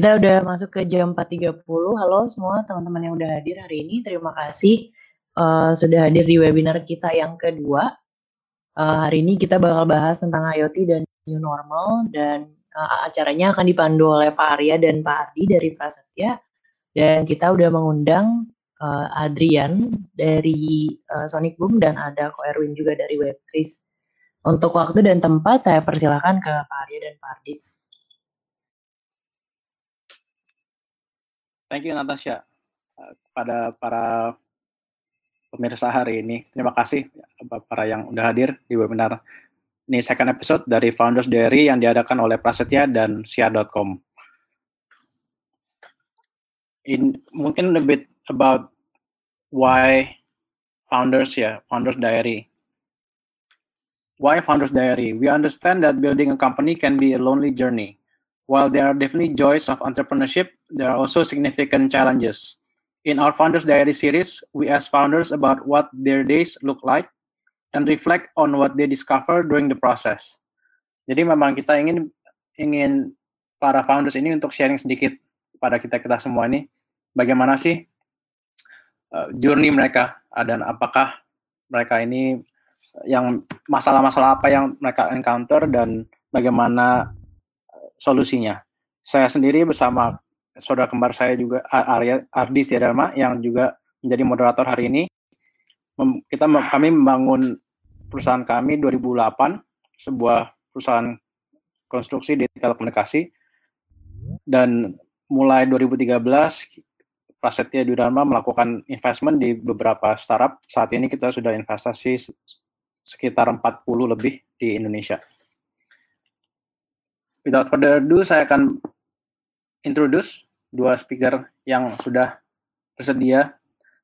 Kita udah masuk ke jam 4.30. Halo semua teman-teman yang udah hadir hari ini. Terima kasih uh, sudah hadir di webinar kita yang kedua. Uh, hari ini kita bakal bahas tentang IoT dan new normal dan uh, acaranya akan dipandu oleh Pak Arya dan Pak Ardi dari Prasetya. Dan kita udah mengundang uh, Adrian dari uh, Sonic Boom dan ada Ko Erwin juga dari Web3. Untuk waktu dan tempat saya persilahkan ke Pak Arya dan Pak Ardi. Thank you Natasha. Kepada para pemirsa hari ini, terima kasih para yang udah hadir di webinar ini second episode dari Founders Diary yang diadakan oleh Prasetya dan Siar.com. In mungkin a bit about why Founders ya, Founders Diary. Why Founders Diary? We understand that building a company can be a lonely journey. While there are definitely joys of entrepreneurship, there are also significant challenges. In our Founders Diary series, we ask founders about what their days look like and reflect on what they discover during the process. Jadi memang kita ingin ingin para founders ini untuk sharing sedikit pada kita kita semua ini bagaimana sih uh, journey mereka dan apakah mereka ini yang masalah-masalah apa yang mereka encounter dan bagaimana solusinya. Saya sendiri bersama saudara kembar saya juga Arya Ardi Setiadharma yang juga menjadi moderator hari ini. Kita kami membangun perusahaan kami 2008 sebuah perusahaan konstruksi di telekomunikasi dan mulai 2013 Prasetya Dharma melakukan investment di beberapa startup. Saat ini kita sudah investasi sekitar 40 lebih di Indonesia without further ado, saya akan introduce dua speaker yang sudah bersedia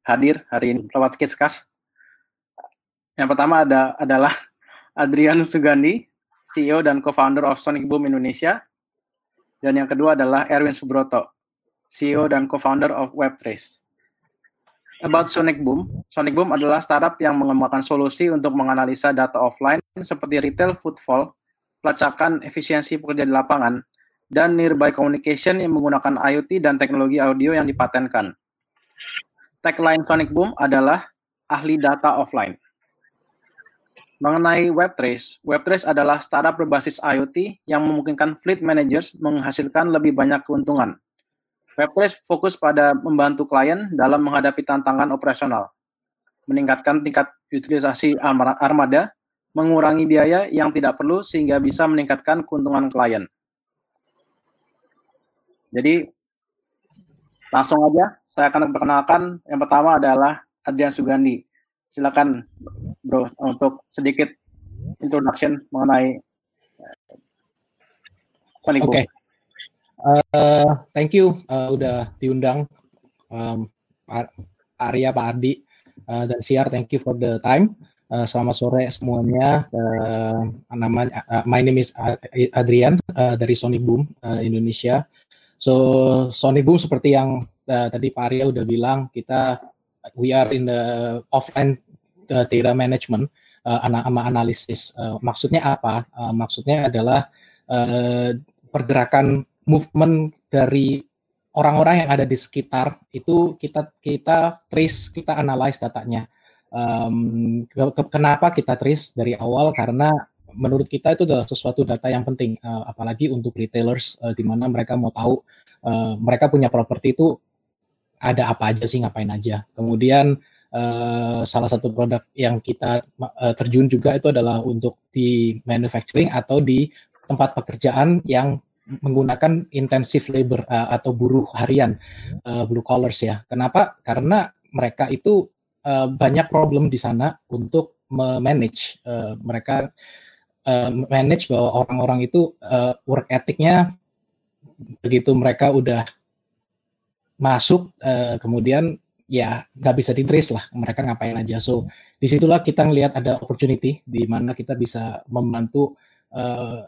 hadir hari ini lewat Kiskas. Yang pertama ada adalah Adrian Sugandi, CEO dan co-founder of Sonic Boom Indonesia. Dan yang kedua adalah Erwin Subroto, CEO dan co-founder of Webtrace. About Sonic Boom, Sonic Boom adalah startup yang mengembangkan solusi untuk menganalisa data offline seperti retail footfall pelacakan efisiensi pekerja di lapangan, dan nearby communication yang menggunakan IoT dan teknologi audio yang dipatenkan. Tagline Sonic Boom adalah ahli data offline. Mengenai Webtrace, Webtrace adalah startup berbasis IoT yang memungkinkan fleet managers menghasilkan lebih banyak keuntungan. Webtrace fokus pada membantu klien dalam menghadapi tantangan operasional, meningkatkan tingkat utilisasi armada, mengurangi biaya yang tidak perlu sehingga bisa meningkatkan keuntungan klien. Jadi langsung aja saya akan perkenalkan yang pertama adalah Adrian Sugandi. Silakan Bro untuk sedikit introduction mengenai Oke. Okay. Uh, thank you uh, udah diundang um, Arya, Pak Ardi, uh, dan Siar. Thank you for the time. Uh, selamat sore semuanya. Uh, nama uh, my name is Adrian uh, dari Sonic Boom uh, Indonesia. So Sonic Boom seperti yang uh, tadi Pak Arya udah bilang, kita we are in the offline data management uh, ana analisis. Uh, maksudnya apa? Uh, maksudnya adalah uh, pergerakan movement dari orang-orang yang ada di sekitar itu kita kita trace, kita analyze datanya um, ke, ke, kenapa kita trace dari awal? Karena menurut kita itu adalah sesuatu data yang penting uh, apalagi untuk retailers uh, di mana mereka mau tahu uh, mereka punya properti itu ada apa aja sih ngapain aja. Kemudian uh, salah satu produk yang kita uh, terjun juga itu adalah untuk di manufacturing atau di tempat pekerjaan yang menggunakan intensive labor uh, atau buruh harian uh, blue collars ya. Kenapa? Karena mereka itu uh, banyak problem di sana untuk manage uh, mereka uh, manage bahwa orang-orang itu uh, work ethicnya begitu mereka udah masuk uh, kemudian ya nggak bisa di trace lah mereka ngapain aja. So di situlah kita ngelihat ada opportunity di mana kita bisa membantu uh,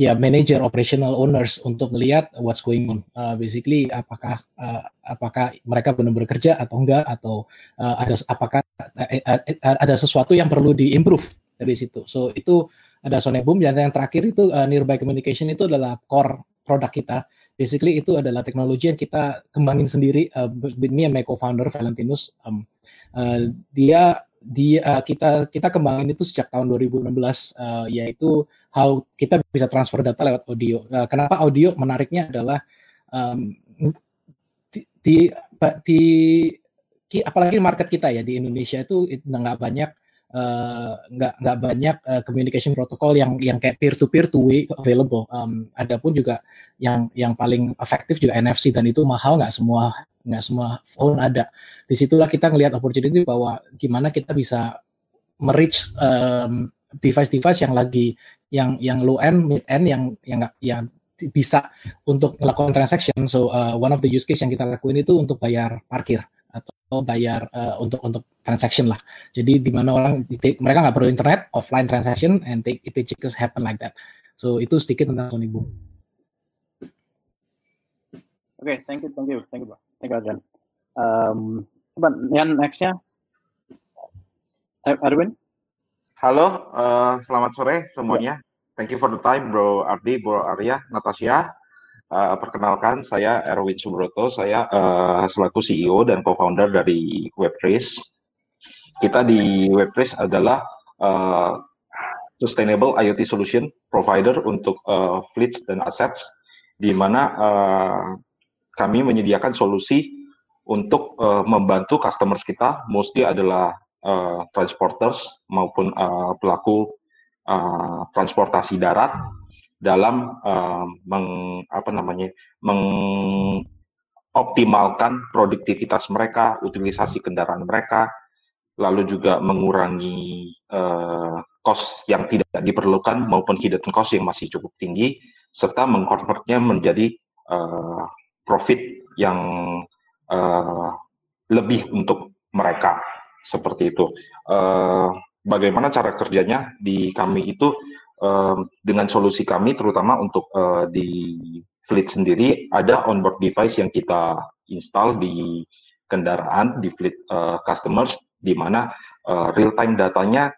ya manager operational owners untuk melihat what's going on uh, basically apakah uh, apakah mereka benar-benar kerja atau enggak atau uh, ada apakah uh, ada sesuatu yang perlu diimprove dari situ so itu ada Sonic Boom dan yang terakhir itu uh, nearby communication itu adalah core produk kita. Basically itu adalah teknologi yang kita kembangin sendiri. Uh, with me and my co-founder Valentinus, um, uh, dia dia uh, kita kita kembangin itu sejak tahun 2016 uh, yaitu how kita bisa transfer data lewat audio. Uh, kenapa audio menariknya adalah um, di, di, di apalagi market kita ya di Indonesia itu nggak banyak uh, nggak nggak banyak uh, communication protokol yang yang kayak peer to peer two way available. Um, Adapun juga yang yang paling efektif juga NFC dan itu mahal nggak semua nggak semua phone ada. Di situlah kita ngelihat opportunity bahwa gimana kita bisa merich um, device-device yang lagi yang yang low end, mid end yang yang nggak yang bisa untuk melakukan transaction. So uh, one of the use case yang kita lakuin itu untuk bayar parkir atau bayar uh, untuk untuk transaction lah. Jadi di mana orang mereka nggak perlu internet, offline transaction, and take it just happen like that. So itu sedikit tentang Sony Boom. Oke, okay, thank you, thank you, thank you, thank you, Adrian. Um, yang nextnya, Erwin. Halo, uh, selamat sore semuanya. Thank you for the time, Bro Ardi, Bro Arya, Natasha. Uh, perkenalkan, saya Erwin Subroto. Saya uh, selaku CEO dan co-founder dari Webtrace. Kita di Webtrace adalah uh, sustainable IoT solution provider untuk uh, fleets dan assets, di mana uh, kami menyediakan solusi untuk uh, membantu customers kita, mostly adalah uh, transporters maupun uh, pelaku uh, transportasi darat dalam uh, meng, apa namanya mengoptimalkan produktivitas mereka, utilisasi kendaraan mereka, lalu juga mengurangi uh, yang tidak diperlukan maupun hidden cost yang masih cukup tinggi, serta mengkonvertnya menjadi uh, profit yang uh, lebih untuk mereka seperti itu. Uh, bagaimana cara kerjanya di kami itu dengan solusi kami terutama untuk uh, di fleet sendiri ada onboard device yang kita install di kendaraan di fleet uh, customers di mana uh, real time datanya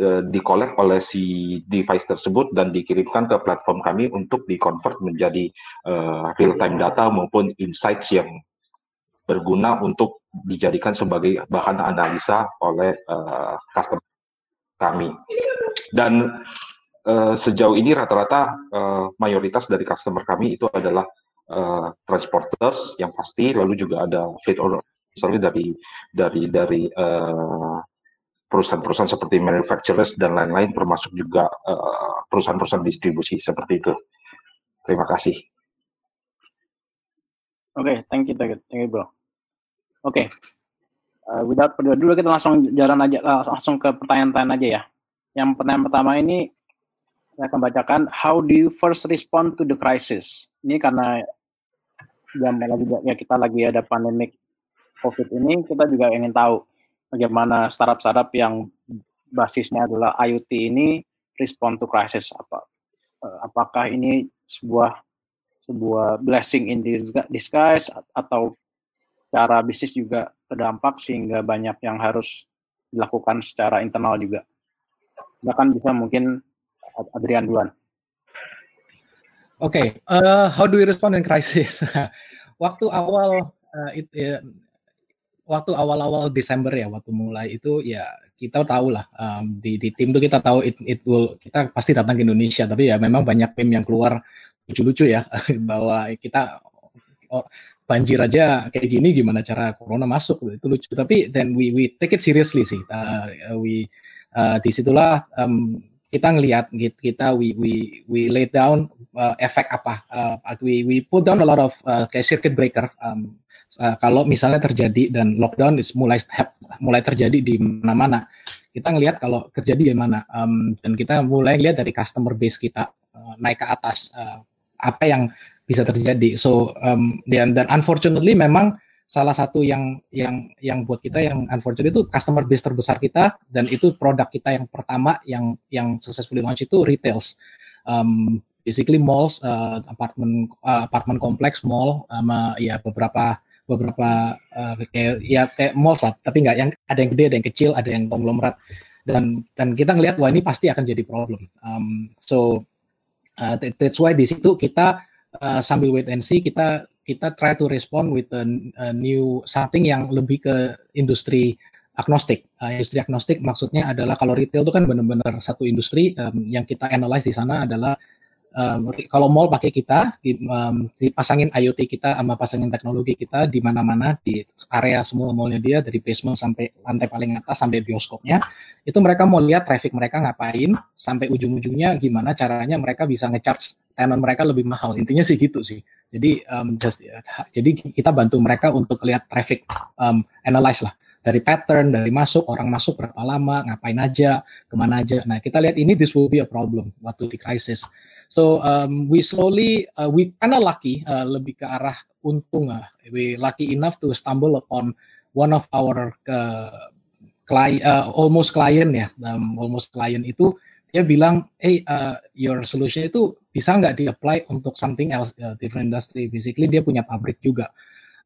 uh, dikolek oleh si device tersebut dan dikirimkan ke platform kami untuk di-convert menjadi uh, real time data maupun insights yang berguna untuk dijadikan sebagai bahan analisa oleh uh, customer kami. Dan uh, sejauh ini rata-rata uh, mayoritas dari customer kami itu adalah uh, transporters yang pasti, lalu juga ada fleet owner, misalnya dari dari dari perusahaan-perusahaan seperti manufacturers dan lain-lain, termasuk juga perusahaan-perusahaan distribusi seperti itu. Terima kasih. Oke, okay, thank you, thank you, thank you, bro. Oke, okay. uh, without further dulu kita langsung jalan aja, langsung ke pertanyaan-pertanyaan aja ya. Yang pertanyaan pertama ini saya akan bacakan how do you first respond to the crisis ini karena jam lagi ya kita lagi ada pandemik covid ini kita juga ingin tahu bagaimana startup-startup yang basisnya adalah IoT ini respond to crisis apa eh, apakah ini sebuah sebuah blessing in disguise atau cara bisnis juga terdampak sehingga banyak yang harus dilakukan secara internal juga bahkan bisa mungkin Adrian duluan. Oke, okay, uh, how do we respond in crisis? waktu awal uh, it, uh, waktu awal-awal Desember ya, waktu mulai itu ya kita tahu lah um, di, di tim itu kita tahu it, it will kita pasti datang ke Indonesia, tapi ya memang banyak tim yang keluar lucu-lucu ya bahwa kita banjir aja kayak gini gimana cara corona masuk? Itu lucu. Tapi then we we take it seriously sih. Uh, we uh, di situlah um, kita ngelihat kita we we we lay down uh, efek apa? Uh, we we put down a lot of uh, kayak circuit breaker. Um, uh, kalau misalnya terjadi dan lockdown is mulai mulai terjadi di mana-mana kita ngelihat kalau terjadi di mana. Um, dan kita mulai lihat dari customer base kita uh, naik ke atas. Uh, apa yang bisa terjadi. So um, dan dan unfortunately memang salah satu yang yang yang buat kita yang unfortunate itu customer base terbesar kita dan itu produk kita yang pertama yang yang successfully launch itu retails. Um, basically malls uh, apartemen uh, apartemen kompleks mall sama ya beberapa beberapa uh, kayak ya kayak mall lah tapi nggak yang ada yang gede ada yang kecil ada yang konglomerat. Dan dan kita ngelihat wah ini pasti akan jadi problem. Um, so uh, that's why di situ kita uh, sambil wait and see kita kita try to respond with a, a new something yang lebih ke industri agnostik. Uh, industri agnostik maksudnya adalah kalau retail itu kan benar-benar satu industri um, yang kita analyze di sana adalah um, kalau mall pakai kita, di, um, dipasangin IoT kita sama pasangin teknologi kita di mana-mana di area semua mallnya dia dari basement sampai lantai paling atas sampai bioskopnya, itu mereka mau lihat traffic mereka ngapain sampai ujung-ujungnya gimana caranya mereka bisa ngecharge tenant mereka lebih mahal. Intinya sih gitu sih. Jadi um, just jadi kita bantu mereka untuk lihat traffic um, analyze lah dari pattern, dari masuk, orang masuk berapa lama, ngapain aja, ke mana aja. Nah, kita lihat ini this will be a problem waktu di crisis. So um, we slowly, uh, we kind of lucky, uh, lebih ke arah untung. Uh, we lucky enough to stumble upon one of our uh, client, uh, almost client ya, um, almost client itu dia bilang, hey, uh, your solution itu bisa nggak di-apply untuk something else, uh, different industry. Basically dia punya pabrik juga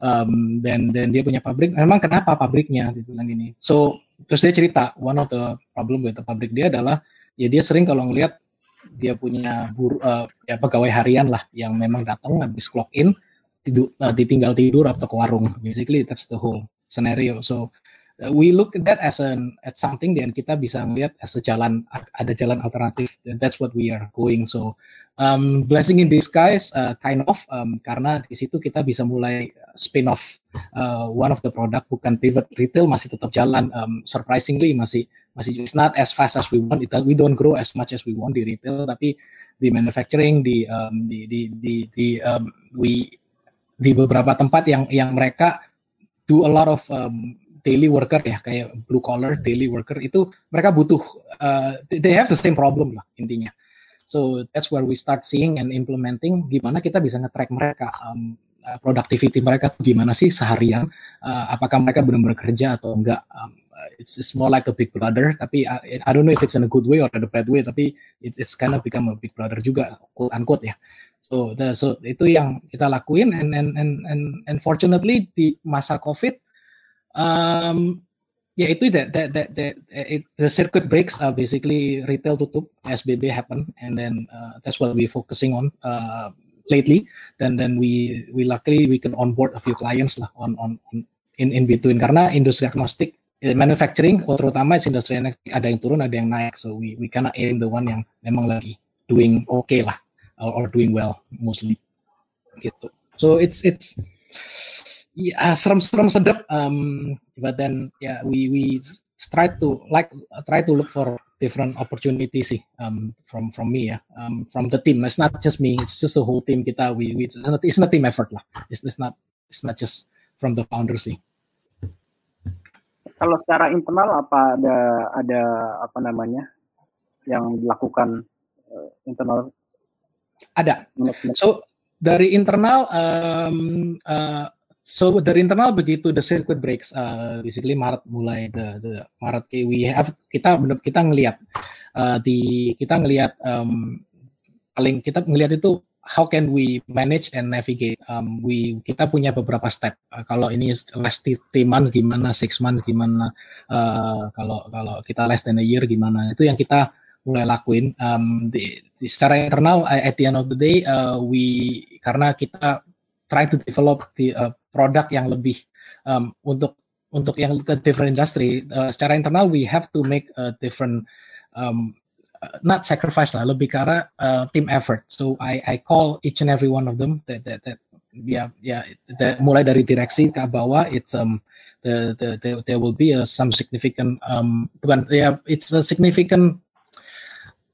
um, dan dan dia punya pabrik. Memang kenapa pabriknya? Dia bilang gini. So terus dia cerita one of the problem with the pabrik dia adalah ya dia sering kalau ngelihat dia punya buru, uh, ya pegawai harian lah yang memang datang habis clock in tidur uh, ditinggal tidur atau ke warung. Basically that's the whole scenario. So we look at that as an at something dan kita bisa melihat as a jalan ada jalan alternatif. That's what we are going. So um, blessing in disguise uh, kind of um, karena di situ kita bisa mulai spin off uh, one of the product bukan pivot retail masih tetap jalan. Um, surprisingly masih masih it's not as fast as we want it, we don't grow as much as we want di retail tapi di manufacturing di um, di di di, di um, we di beberapa tempat yang yang mereka do a lot of um, daily worker ya kayak blue collar daily worker itu mereka butuh uh, they have the same problem lah intinya So that's where we start seeing and implementing gimana kita bisa nge-track mereka um, uh, productivity mereka gimana sih seharian, uh, apakah mereka benar-benar kerja atau enggak. Um, it's, it's more like a big brother, tapi I, I don't know if it's in a good way or in a bad way, tapi it's, it's kind of become a big brother juga, quote unquote ya. So, the, so itu yang kita lakuin, and and and and, and di masa COVID, um, ya itu that that that, that it, the circuit breaks uh, basically retail tutup SBB happen and then uh, that's what we focusing on uh, lately. Dan then we we luckily we can onboard a few clients lah on on, on in in between. Karena industri agnostik eh, manufacturing terutama industri ada yang turun ada yang naik. So we we cannot aim the one yang memang lagi doing okay lah or, or doing well mostly. Gitu. So it's it's yeah, serem-serem sedap. Um, but then yeah, we we try to like try to look for different opportunities sih um, from from me ya, um, from the team. It's not just me, it's just the whole team kita. We, we it's not it's not team effort lah. It's, it's not it's not just from the founders sih. Kalau secara internal apa ada ada apa namanya yang dilakukan uh, internal? Ada. So dari internal um, uh, So dari internal begitu the circuit breaks, uh, basically Maret mulai the, the Maret we have kita benar kita ngelihat uh, di kita ngelihat um, paling kita ngelihat itu how can we manage and navigate. Um, we kita punya beberapa step. Uh, kalau ini last three months gimana, six months gimana, uh, kalau kalau kita less than a year gimana. Itu yang kita mulai lakuin. Um, di, di secara internal at the end of the day, uh, we karena kita try to develop the uh, produk yang lebih um, untuk untuk yang ke different industry uh, secara internal we have to make a different um, uh, not sacrifice lah lebih arah uh, team effort. So I I call each and every one of them that that, that ya ya that, mulai dari direksi ke bawah it's um the the, the there will be a, some significant um bukan yeah, it's a significant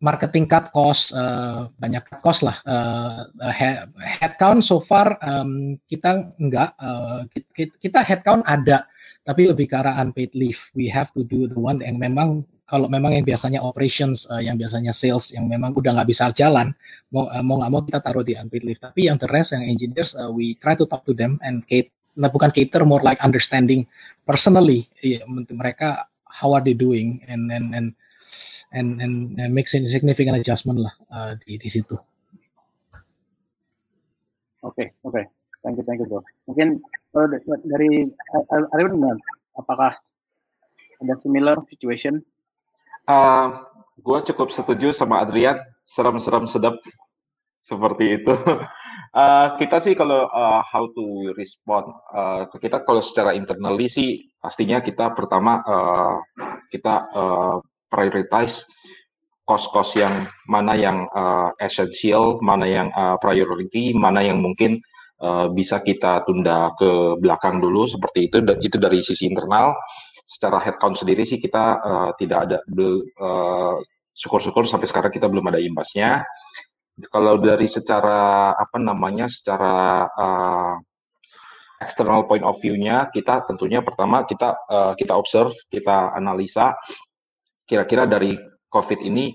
marketing cut cost uh, banyak cut cost lah. Uh, head, headcount so far um, kita enggak uh, kita, headcount ada tapi lebih ke arah unpaid leave. We have to do the one yang memang kalau memang yang biasanya operations uh, yang biasanya sales yang memang udah nggak bisa jalan mau uh, mau nggak mau kita taruh di unpaid leave. Tapi yang the yang engineers uh, we try to talk to them and cater nah bukan cater more like understanding personally ya, mereka how are they doing and and and and and, and make significant adjustment lah uh, di di situ. Oke okay, oke, okay. thank you thank you bro. Mungkin uh, dari Arifin apakah ada similar situation? Uh, gue cukup setuju sama Adrian, serem-serem sedap seperti itu. Uh, kita sih kalau uh, how to respond, uh, kita kalau secara internally sih pastinya kita pertama uh, kita uh, prioritize cost-cost yang mana yang uh, essential, mana yang uh, priority, mana yang mungkin uh, bisa kita tunda ke belakang dulu seperti itu. Itu dari sisi internal. Secara headcount sendiri sih kita uh, tidak ada uh, syukur-syukur sampai sekarang kita belum ada imbasnya kalau dari secara apa namanya secara uh, external point of view-nya kita tentunya pertama kita uh, kita observe kita analisa kira-kira dari COVID ini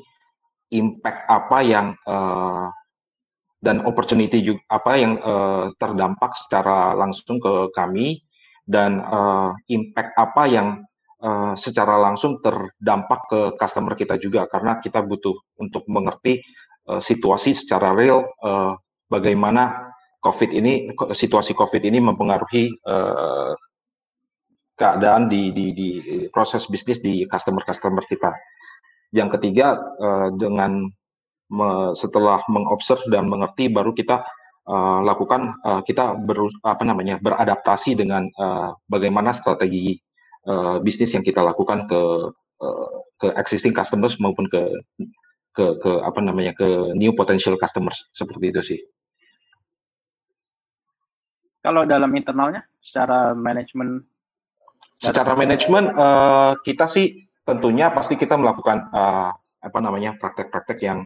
impact apa yang uh, dan opportunity juga apa yang uh, terdampak secara langsung ke kami dan uh, impact apa yang uh, secara langsung terdampak ke customer kita juga. Karena kita butuh untuk mengerti uh, situasi secara real uh, bagaimana COVID ini situasi COVID ini mempengaruhi uh, keadaan di, di, di proses bisnis di customer-customer kita. Yang ketiga uh, dengan me, setelah mengobserv dan mengerti baru kita uh, lakukan uh, kita ber, apa namanya beradaptasi dengan uh, bagaimana strategi uh, bisnis yang kita lakukan ke uh, ke existing customers maupun ke ke ke apa namanya ke new potential customers seperti itu sih. Kalau dalam internalnya secara manajemen secara manajemen uh, kita sih tentunya pasti kita melakukan uh, apa namanya praktek-praktek yang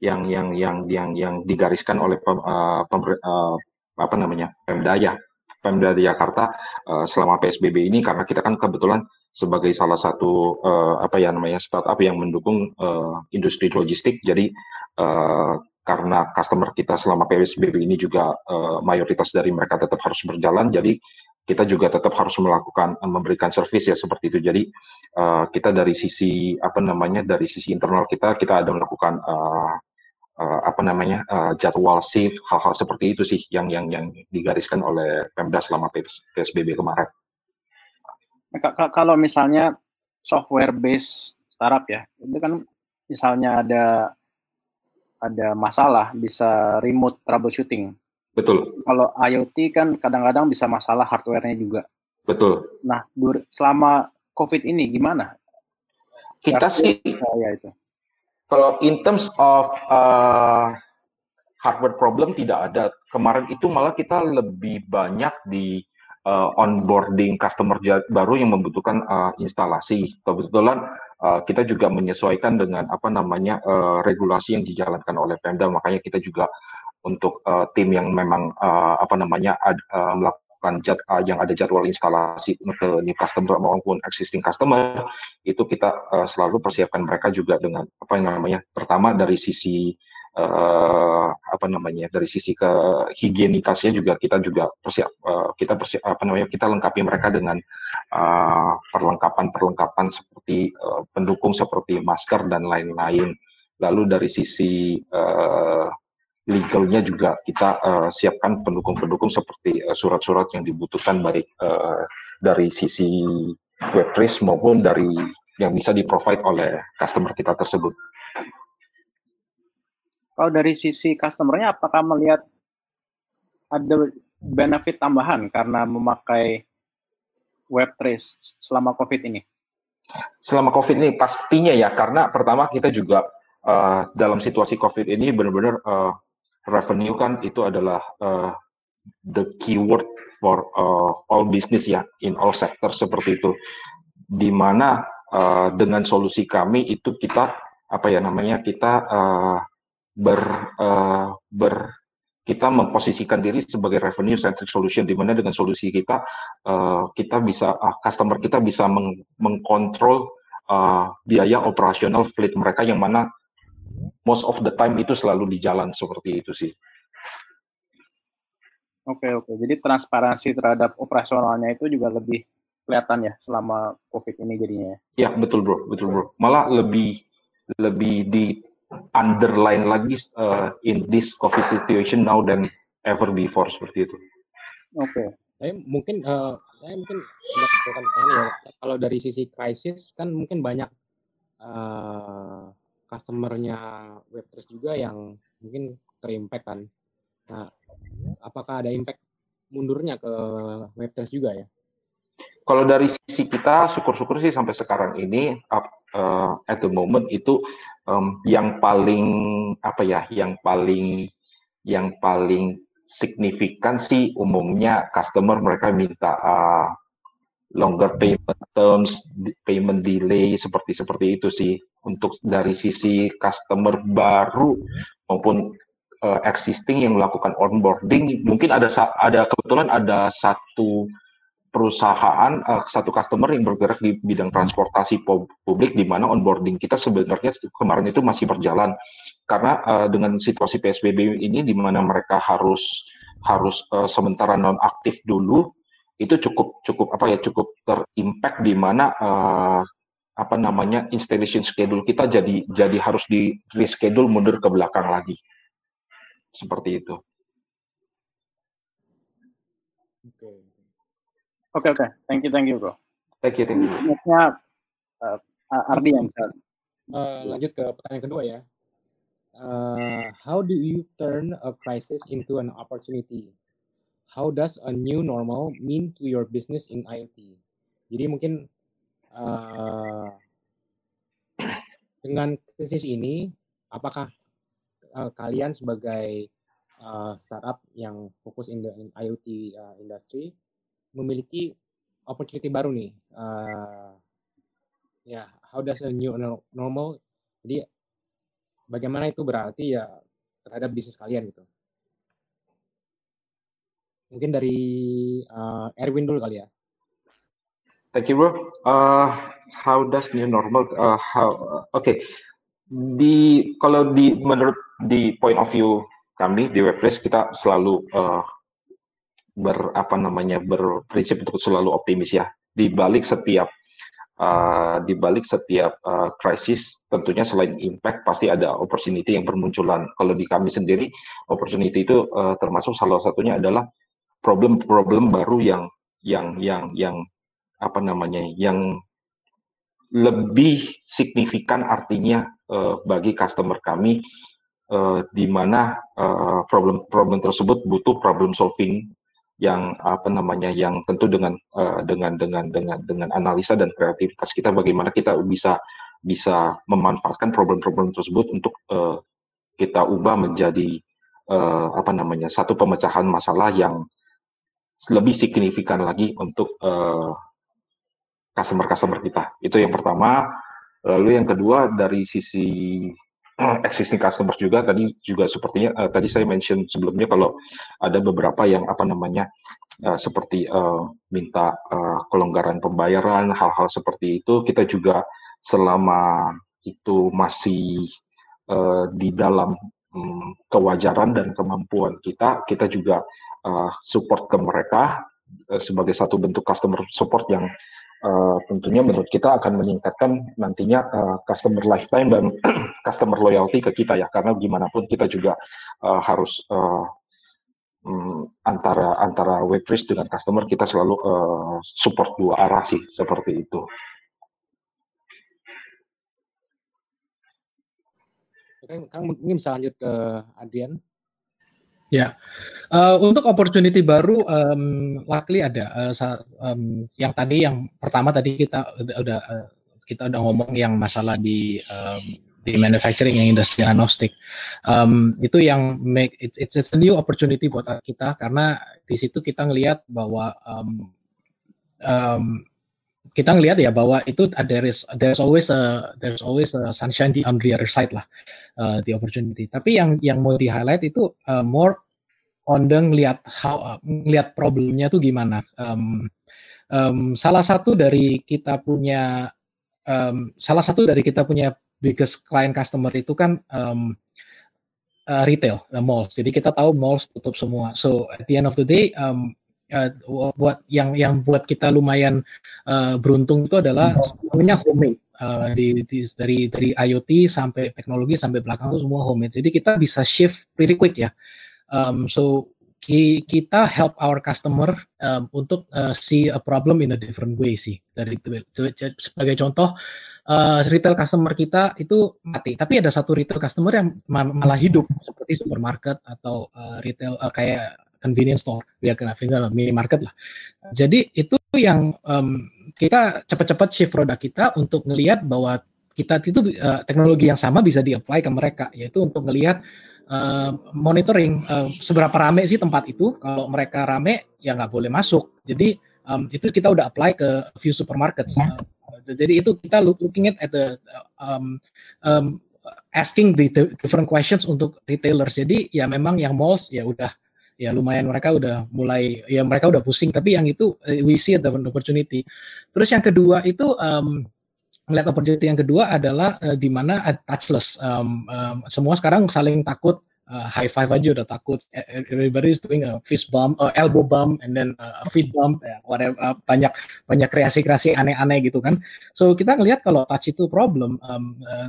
yang yang yang yang yang digariskan oleh pem, uh, pem, uh, apa namanya Pemda ya Pemda Jakarta uh, selama PSBB ini karena kita kan kebetulan sebagai salah satu uh, apa ya namanya startup yang mendukung uh, industri logistik. Jadi uh, karena customer kita selama PSBB ini juga uh, mayoritas dari mereka tetap harus berjalan, jadi kita juga tetap harus melakukan memberikan service ya seperti itu. Jadi uh, kita dari sisi apa namanya dari sisi internal kita kita ada melakukan uh, uh, apa namanya uh, jadwal shift hal-hal seperti itu sih yang yang yang digariskan oleh Pemda selama PSBB kemarin. Nah, kalau misalnya software base startup ya, itu kan misalnya ada ada masalah bisa remote troubleshooting. Betul. Kalau IoT kan kadang-kadang bisa masalah hardware-nya juga. Betul. Nah, selama COVID ini gimana? Kita sih ya itu. Kalau in terms of uh, hardware problem tidak ada. Kemarin itu malah kita lebih banyak di uh, onboarding customer baru yang membutuhkan uh, instalasi. Kebetulan uh, kita juga menyesuaikan dengan apa namanya uh, regulasi yang dijalankan oleh Pemda. Makanya kita juga untuk uh, tim yang memang uh, apa namanya ad, uh, melakukan jad, uh, yang ada jadwal instalasi ke new customer maupun existing customer itu kita uh, selalu persiapkan mereka juga dengan apa yang namanya pertama dari sisi uh, apa namanya dari sisi ke higienitasnya juga kita juga persiap uh, kita persiap apa namanya kita lengkapi mereka dengan uh, seperti uh, pendukung seperti masker dan lain-lain. Lalu dari sisi uh, legalnya juga kita uh, siapkan pendukung-pendukung seperti surat-surat uh, yang dibutuhkan baik uh, dari sisi web maupun dari yang bisa di-provide oleh customer kita tersebut. Kalau dari sisi customernya, apakah melihat ada benefit tambahan karena memakai web trace selama COVID ini? Selama COVID ini pastinya ya, karena pertama kita juga uh, dalam situasi COVID ini benar-benar uh, revenue kan itu adalah uh, the keyword for uh, all business ya, in all sector seperti itu. Di mana uh, dengan solusi kami itu kita apa ya namanya kita uh, ber, uh, ber kita memposisikan diri sebagai revenue centric solution di mana dengan solusi kita uh, kita bisa uh, customer kita bisa meng mengkontrol uh, biaya operasional fleet mereka yang mana most of the time itu selalu di jalan seperti itu sih. Oke oke, jadi transparansi terhadap operasionalnya itu juga lebih kelihatan ya selama COVID ini jadinya. Ya betul bro, betul bro. Malah lebih lebih di underline lagi uh, in this COVID situation now than ever before seperti itu. Oke. Okay. Saya mungkin uh, saya mungkin ya kalau dari sisi krisis kan mungkin banyak uh, customernya Web3 juga yang mungkin terimpact kan. Nah, apakah ada impact mundurnya ke Web3 juga ya? Kalau dari sisi kita, syukur-syukur sih sampai sekarang ini, uh, at the moment itu um, yang paling apa ya, yang paling yang paling signifikan sih umumnya customer mereka minta uh, longer payment terms, payment delay seperti seperti itu sih. Untuk dari sisi customer baru maupun uh, existing yang melakukan onboarding mungkin ada ada kebetulan ada satu perusahaan uh, satu customer yang bergerak di bidang transportasi publik di mana onboarding kita sebenarnya kemarin itu masih berjalan karena uh, dengan situasi PSBB ini di mana mereka harus harus uh, sementara non aktif dulu itu cukup cukup apa ya cukup terimpact di mana uh, apa namanya installation schedule kita jadi jadi harus di reschedule mundur ke belakang lagi seperti itu. Okay. Oke okay, oke, okay. thank you thank you bro. Thank you thank you. Nextnya uh, Ardi yang. Uh, lanjut ke pertanyaan kedua ya. Uh, how do you turn a crisis into an opportunity? How does a new normal mean to your business in IoT? Jadi mungkin uh, dengan krisis ini, apakah uh, kalian sebagai uh, startup yang fokus in the in IoT uh, industry memiliki opportunity baru nih. Uh, ya, yeah, how does a new normal? Jadi bagaimana itu berarti ya terhadap bisnis kalian gitu. Mungkin dari uh, Erwin dulu kali ya. Thank you, bro. Uh, how does new normal? Uh, how? Uh, Oke, okay. di kalau di menurut di point of view kami di Webplace kita selalu uh, ber apa namanya berprinsip untuk selalu optimis ya. Di balik setiap uh, di balik setiap uh, krisis tentunya selain impact pasti ada opportunity yang bermunculan. Kalau di kami sendiri opportunity itu uh, termasuk salah satunya adalah problem-problem baru yang yang yang yang apa namanya yang lebih signifikan artinya uh, bagi customer kami uh, di mana problem-problem uh, tersebut butuh problem solving yang apa namanya yang tentu dengan uh, dengan dengan dengan dengan analisa dan kreativitas kita bagaimana kita bisa bisa memanfaatkan problem-problem tersebut untuk uh, kita ubah menjadi uh, apa namanya satu pemecahan masalah yang lebih signifikan lagi untuk customer-customer uh, kita. Itu yang pertama. Lalu yang kedua dari sisi existing customers juga tadi juga sepertinya uh, tadi saya mention sebelumnya kalau ada beberapa yang apa namanya uh, seperti uh, minta uh, kelonggaran pembayaran hal-hal seperti itu kita juga selama itu masih uh, di dalam um, kewajaran dan kemampuan kita kita juga uh, support ke mereka uh, sebagai satu bentuk customer support yang uh, tentunya menurut kita akan meningkatkan nantinya uh, customer lifetime dan customer loyalty ke kita ya karena gimana pun kita juga uh, harus uh, um, antara antara waitress dengan customer kita selalu uh, support dua arah sih seperti itu. Oke, Kang mungkin bisa lanjut ke Adrian. Ya, uh, untuk opportunity baru, um, luckily ada. Uh, um, yang tadi, yang pertama tadi kita udah, uh, kita udah ngomong yang masalah di um, di manufacturing yang industri agnostik. Um, itu yang make it's, it's a new opportunity buat kita karena di situ kita ngelihat bahwa um, um, kita ngelihat ya bahwa itu ada is there's always a there's always a sunshine di on the other side lah uh, the opportunity. Tapi yang yang mau di highlight itu uh, more on the ngelihat how uh, ngelihat problemnya tuh gimana. Um, um, salah satu dari kita punya um, salah satu dari kita punya biggest client customer itu kan um, uh, retail, uh, mall. Jadi kita tahu malls tutup semua. So at the end of the day um, uh, buat yang yang buat kita lumayan uh, beruntung itu adalah semuanya homemade. Uh, di, di, dari dari IoT sampai teknologi sampai belakang itu semua homemade. Jadi kita bisa shift pretty quick ya. Um, so ki, kita help our customer um, untuk uh, see a problem in a different way sih. Dari sebagai contoh uh, retail customer kita itu mati, tapi ada satu retail customer yang malah hidup seperti supermarket atau uh, retail uh, kayak convenience store, are convenience minimarket lah. Jadi itu yang um, kita cepat-cepat shift produk kita untuk melihat bahwa kita itu uh, teknologi yang sama bisa di-apply ke mereka, yaitu untuk melihat uh, monitoring uh, seberapa rame sih tempat itu. Kalau mereka rame, ya nggak boleh masuk. Jadi um, itu kita udah apply ke few supermarkets. Uh, jadi itu kita looking at, at the um, um, asking the different questions untuk retailers. Jadi ya memang yang malls ya udah ya lumayan mereka udah mulai ya mereka udah pusing tapi yang itu we see the opportunity terus yang kedua itu um, melihat opportunity yang kedua adalah uh, di mana touchless. Um, um, semua sekarang saling takut uh, high five aja udah takut. E, e, everybody is doing a fist bump, uh, elbow bump, and then uh, a feet bump, ya, whatever, uh, banyak banyak kreasi-kreasi aneh-aneh gitu kan. So kita ngelihat kalau touch itu problem, um, uh,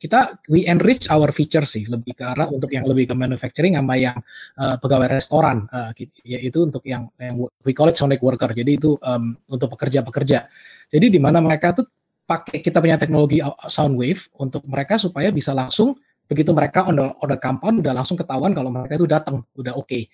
kita we enrich our feature sih lebih ke arah untuk yang lebih ke manufacturing sama yang uh, pegawai restoran, uh, yaitu untuk yang, yang we call it sonic worker. Jadi itu um, untuk pekerja-pekerja. Jadi di mana mereka tuh pakai kita punya teknologi sound wave untuk mereka supaya bisa langsung begitu mereka on the, on the compound udah langsung ketahuan kalau mereka itu datang udah oke. Okay.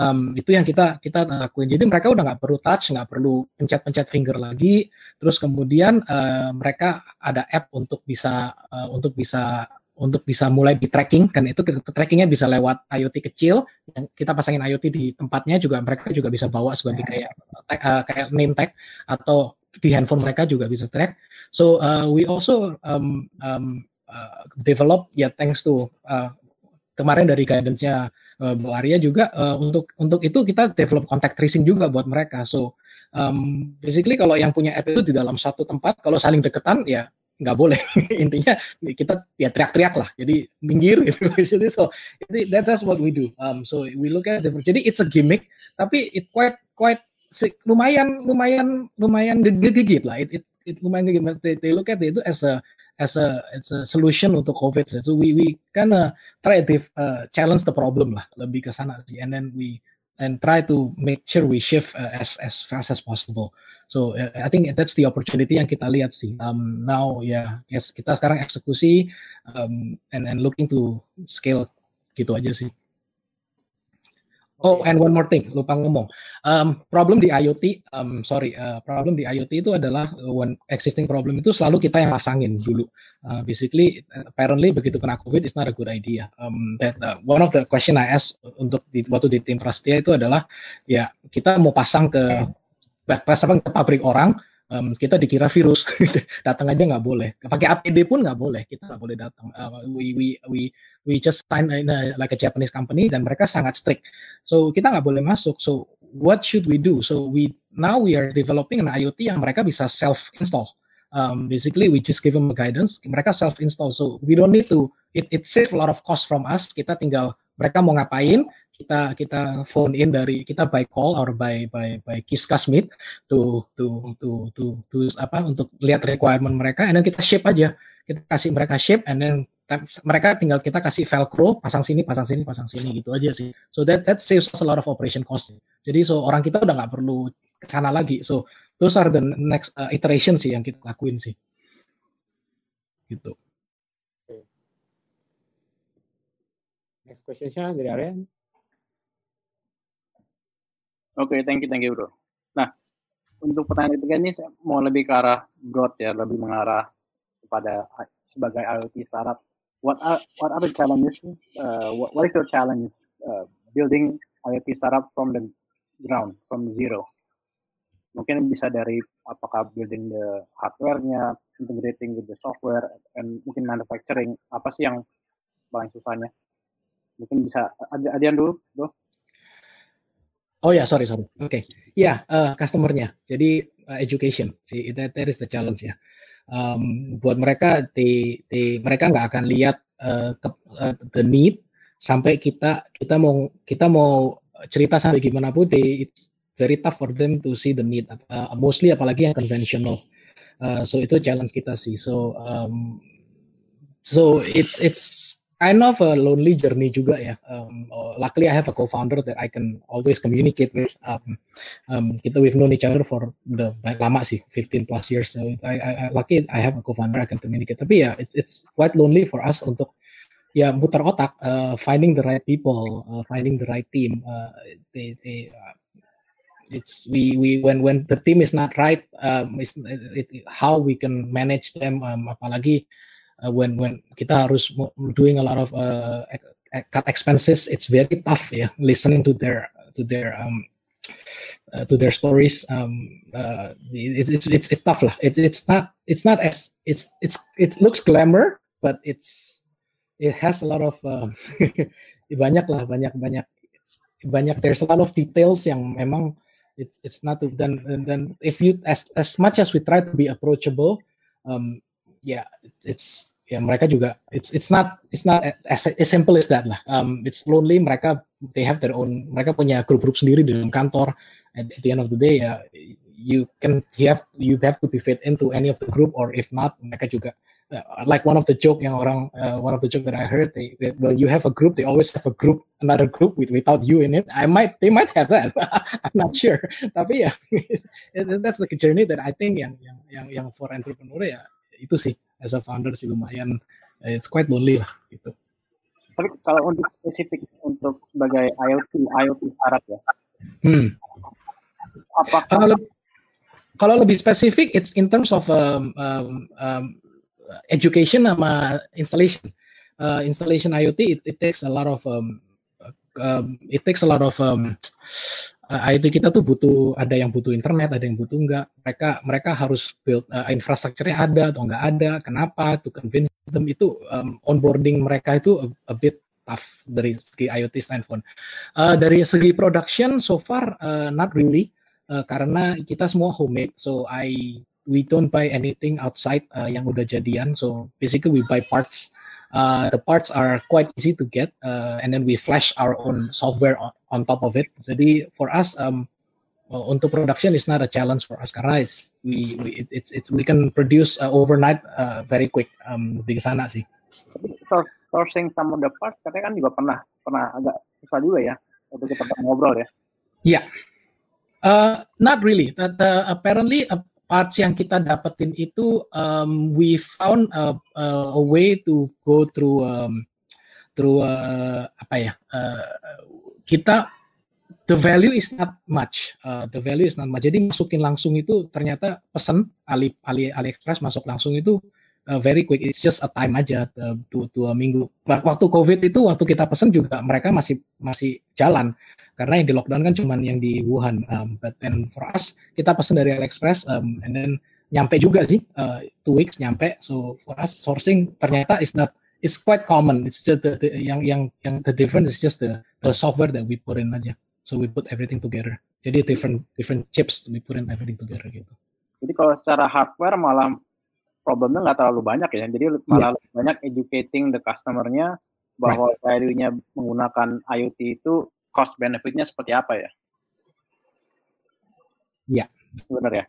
um, itu yang kita kita lakuin. Jadi mereka udah nggak perlu touch nggak perlu pencet-pencet finger lagi. Terus kemudian uh, mereka ada app untuk bisa uh, untuk bisa untuk bisa mulai di tracking. Kan itu trackingnya bisa lewat IoT kecil. Yang kita pasangin IoT di tempatnya juga mereka juga bisa bawa sebagai kayak uh, kayak name tag atau di handphone mereka juga bisa track. So uh, we also um, um, uh, develop ya thanks to uh, kemarin dari guidance-nya uh, Bu Arya juga uh, untuk untuk itu kita develop contact tracing juga buat mereka. So um, basically kalau yang punya app itu di dalam satu tempat kalau saling deketan ya nggak boleh intinya kita ya teriak-teriak lah jadi minggir gitu so that, that's what we do um, so we look at the, jadi it's a gimmick tapi it quite quite lumayan lumayan lumayan gigit lah. It, it, it lumayan gigit. They, they look at it as a as a it's a solution untuk COVID. So we we kind of try to uh, challenge the problem lah, lebih ke sana sih. And then we and try to make sure we shift uh, as as fast as possible. So uh, I think that's the opportunity yang kita lihat sih. Um, now ya yeah, yes kita sekarang eksekusi um, and and looking to scale gitu aja sih. Oh, and one more thing, lupa ngomong. Um, problem di IoT, um, sorry, uh, problem di IoT itu adalah one existing problem itu selalu kita yang pasangin dulu. Uh, basically, apparently begitu kena COVID, it's not a good idea. Um, that uh, one of the question I ask untuk di, waktu di tim Prastia itu adalah, ya kita mau pasang ke pasang ke pabrik orang, um, kita dikira virus. Datang aja nggak boleh. Pakai APD pun nggak boleh. Kita nggak boleh datang. Uh, we we we we just sign in a, like a Japanese company dan mereka sangat strict. So kita nggak boleh masuk. So what should we do? So we now we are developing an IoT yang mereka bisa self install um, basically we just give them guidance. Mereka self install so we don't need to it it save a lot of cost from us. Kita tinggal mereka mau ngapain kita kita phone in dari kita by call or by by by Kiskas Meet to to to to to apa untuk lihat requirement mereka and then kita shape aja. Kita kasih mereka shape and then mereka tinggal kita kasih velcro pasang sini pasang sini pasang sini gitu aja sih. So that that saves us a lot of operation cost. Jadi so orang kita udah nggak perlu ke sana lagi. So those are the next uh, iteration sih yang kita lakuin sih. Gitu. Next question dari Aryan. Oke, okay, thank you, thank you, bro. Nah, untuk pertanyaan ketiga ini saya mau lebih ke arah growth ya, lebih mengarah kepada sebagai IoT startup. What are what are the challenges? Uh, what, what is your challenge uh, building IoT startup from the ground, from zero? Mungkin bisa dari apakah building the hardware-nya, integrating with the software, and mungkin manufacturing. Apa sih yang paling susahnya? Mungkin bisa adian dulu, bro. Oh ya, sorry sorry. Oke, okay. ya yeah, uh, customernya. Jadi uh, education, sih that, that is the challenge ya. Um, buat mereka, di, di mereka nggak akan lihat uh, ke, uh, the need sampai kita kita mau kita mau cerita sampai gimana pun, they, it's very tough for them to see the need. Uh, mostly apalagi yang conventional. Uh, so itu challenge kita sih. So um, so it's it's kind of a lonely journey juga ya. Um, oh, luckily I have a co-founder that I can always communicate with. Um, um, kita we've known each other for the lama sih, 15 plus years. So I, I, I lucky I have a co-founder I can communicate. Tapi ya it's it's quite lonely for us untuk ya muter otak, uh, finding the right people, uh, finding the right team. Uh, they, they, uh, it's we we when when the team is not right, um, it's, it, how we can manage them. Um, apalagi uh, when when kita harus doing a lot of uh, cut expenses, it's very tough. Yeah, listening to their to their um, uh, to their stories. Um, uh, it, it's it's it's tough lah. It, it's not it's not as it's it's it looks glamour, but it's it has a lot of uh, banyak lah banyak banyak banyak. There's a lot of details yang memang it's it's not dan dan if you as as much as we try to be approachable, um, yeah, it's ya mereka juga it's it's not it's not as, as simple as that lah. Um, it's lonely. Mereka they have their own. Mereka punya grup-grup sendiri di dalam kantor. At, at the end of the day ya you can you have you have to be fit into any of the group or if not mereka juga uh, like one of the joke yang orang uh, one of the joke that I heard they, when you have a group they always have a group another group with without you in it I might they might have that I'm not sure tapi ya that's the journey that I think yang yang yang yang for entrepreneur ya itu sih as a founder sih lumayan eh, it's quite lonely lah gitu. Tapi kalau untuk spesifik untuk sebagai IoT IoT syarat ya. Hmm. Apakah kalau, kalau lebih spesifik it's in terms of um, um, um, education sama installation. Uh, installation IoT it, it takes a lot of um, um, it takes a lot of um, uh, IT kita tuh butuh ada yang butuh internet, ada yang butuh enggak. Mereka mereka harus build uh, infrastrukturnya ada atau enggak ada. Kenapa? To convince them itu um, onboarding mereka itu a, a bit tough dari segi IoT standpoint. Uh, dari segi production so far uh, not really uh, karena kita semua homemade. So I we don't buy anything outside uh, yang udah jadian. So basically we buy parts uh, the parts are quite easy to get uh, and then we flash our own software on, on top of it. Jadi for us um, well, untuk production is not a challenge for us karena it's we, we it's it's we can produce uh, overnight uh, very quick um, di sana sih. Sourcing some of the parts katanya kan juga pernah pernah agak susah juga ya waktu kita ngobrol ya. Yeah uh, not really. That uh, apparently uh, parts yang kita dapetin itu um, we found a, a, way to go through um, through uh, apa ya uh, kita the value is not much uh, the value is not much. Jadi masukin langsung itu ternyata pesan Ali Ali AliExpress masuk langsung itu uh, very quick. It's just a time aja uh, dua, minggu. Waktu COVID itu waktu kita pesen juga mereka masih masih jalan karena yang di lockdown kan cuma yang di Wuhan. Um, but then for us kita pesen dari AliExpress um, and then nyampe juga sih uh, two weeks nyampe. So for us sourcing ternyata is not it's quite common. It's just the, the, yang yang yang the difference is just the the software that we put in aja. So we put everything together. Jadi different different chips we put in everything together gitu. Jadi kalau secara hardware malah problemnya nggak terlalu banyak ya. Jadi iya. malah yeah. banyak educating the customer-nya bahwa right. value-nya menggunakan IoT itu cost benefit-nya seperti apa ya? Iya. Yeah. Benar ya?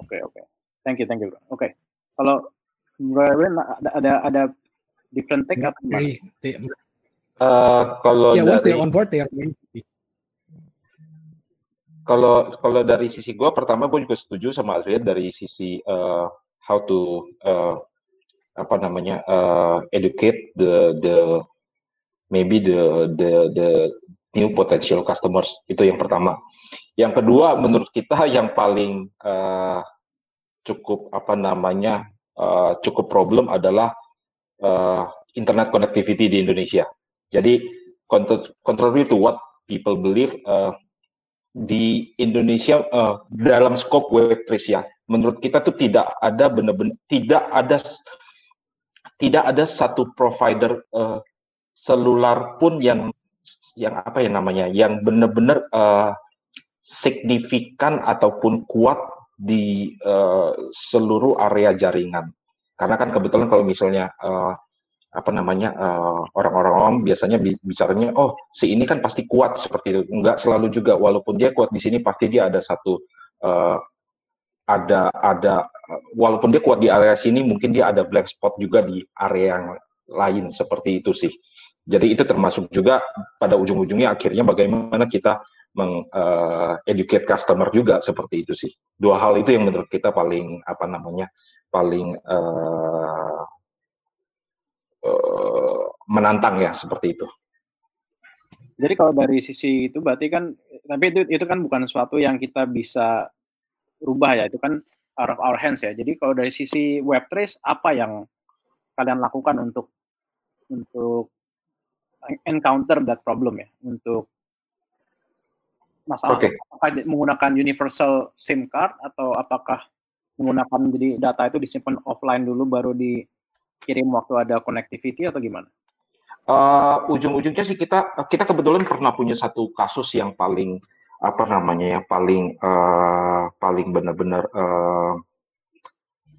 Oke, okay, oke. Okay. Thank you, thank you. Oke. Okay. Kalau ada ada ada different take yeah, apa? Uh, kalau yeah, once they're on board, they are kalau kalau dari sisi gue pertama gue juga setuju sama Adrian dari sisi uh, how to uh, apa namanya uh, educate the the maybe the the the new potential customers itu yang pertama. Yang kedua menurut kita yang paling uh, cukup apa namanya uh, cukup problem adalah uh, internet connectivity di Indonesia. Jadi contrary to what people believe uh, di Indonesia uh, dalam skop Web3 ya menurut kita tuh tidak ada benar-benar tidak ada tidak ada satu provider uh, selular pun yang yang apa ya namanya yang benar-benar uh, signifikan ataupun kuat di uh, seluruh area jaringan. Karena kan kebetulan kalau misalnya uh, apa namanya orang-orang uh, biasanya bicaranya oh si ini kan pasti kuat seperti itu. Enggak selalu juga walaupun dia kuat di sini pasti dia ada satu uh, ada ada walaupun dia kuat di area sini mungkin dia ada black spot juga di area yang lain seperti itu sih. Jadi itu termasuk juga pada ujung-ujungnya akhirnya bagaimana kita mengeducate uh, customer juga seperti itu sih. Dua hal itu yang menurut kita paling apa namanya paling uh, uh, menantang ya seperti itu. Jadi kalau dari sisi itu berarti kan tapi itu itu kan bukan sesuatu yang kita bisa rubah ya, itu kan out of our hands ya. Jadi kalau dari sisi Web3 apa yang kalian lakukan untuk untuk encounter that problem ya, untuk masalah Oke. apakah menggunakan universal SIM card atau apakah menggunakan jadi data itu disimpan offline dulu baru dikirim waktu ada connectivity atau gimana? Uh, ujung-ujungnya sih kita kita kebetulan pernah punya satu kasus yang paling apa namanya yang paling uh, paling benar-benar uh,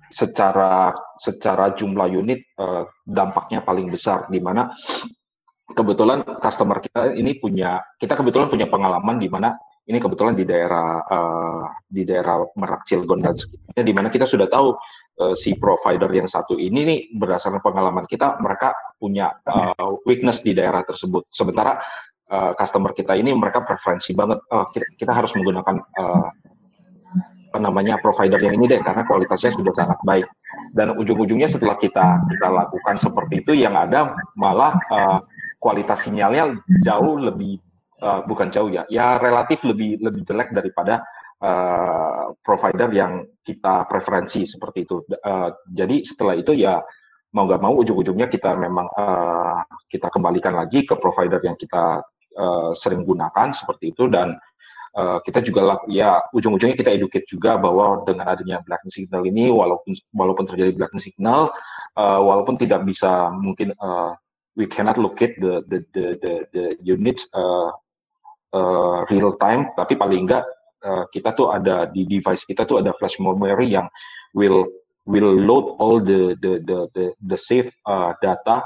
secara secara jumlah unit uh, dampaknya paling besar. Di mana kebetulan customer kita ini punya kita kebetulan punya pengalaman di mana ini kebetulan di daerah uh, di daerah Merak Cilegon dan sekitarnya di mana kita sudah tahu uh, si provider yang satu ini nih berdasarkan pengalaman kita mereka punya uh, weakness di daerah tersebut. Sementara uh, customer kita ini mereka preferensi banget. Uh, kita, kita harus menggunakan uh, apa namanya provider yang ini deh karena kualitasnya sudah sangat baik. Dan ujung-ujungnya setelah kita kita lakukan seperti itu yang ada malah uh, kualitas sinyalnya jauh lebih uh, bukan jauh ya ya relatif lebih lebih jelek daripada uh, provider yang kita preferensi seperti itu. Uh, jadi setelah itu ya mau nggak mau ujung-ujungnya kita memang uh, kita kembalikan lagi ke provider yang kita uh, sering gunakan seperti itu dan uh, kita juga ya ujung-ujungnya kita educate juga bahwa dengan adanya blacking signal ini walaupun walaupun terjadi blacking signal uh, walaupun tidak bisa mungkin uh, we cannot locate the the the the, the units uh, uh, real time tapi paling enggak uh, kita tuh ada di device kita tuh ada flash memory yang will will load all the the the the, the save uh, data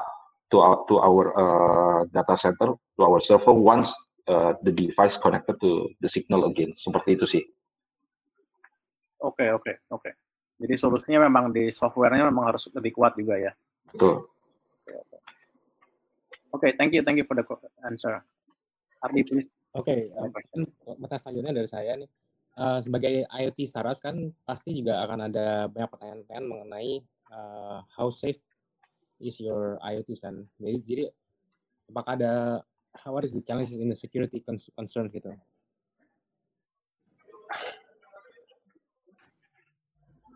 to our to our uh, data center to our server once uh, the device connected to the signal again seperti itu sih. Oke okay, oke okay, oke. Okay. Jadi solusinya memang di softwarenya memang harus lebih kuat juga ya. Betul. Oke, okay, okay. thank you thank you for the answer. Ardi please. Oke, okay, uh, pertanyaan selanjutnya dari saya nih. Uh, sebagai IoT startup kan pasti juga akan ada banyak pertanyaan-pertanyaan mengenai uh, how safe is your IoT kan. Jadi, jadi apakah ada what is the challenges in the security concerns gitu?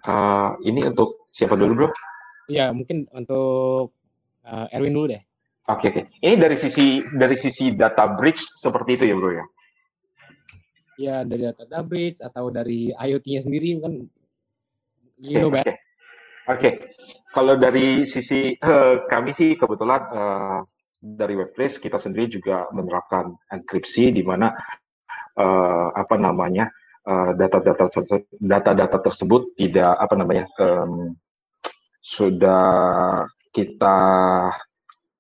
Uh, ini untuk siapa dulu bro? Iya mungkin untuk uh, Erwin dulu deh. Oke okay, oke. Okay. Ini dari sisi dari sisi data bridge seperti itu ya bro ya? Ya dari data bridge atau dari IoT-nya sendiri kan you know Oke. Okay. okay. Kalau dari sisi uh, kami sih kebetulan uh, dari Webplace kita sendiri juga menerapkan enkripsi di mana uh, apa namanya data-data uh, data-data tersebut tidak apa namanya um, sudah kita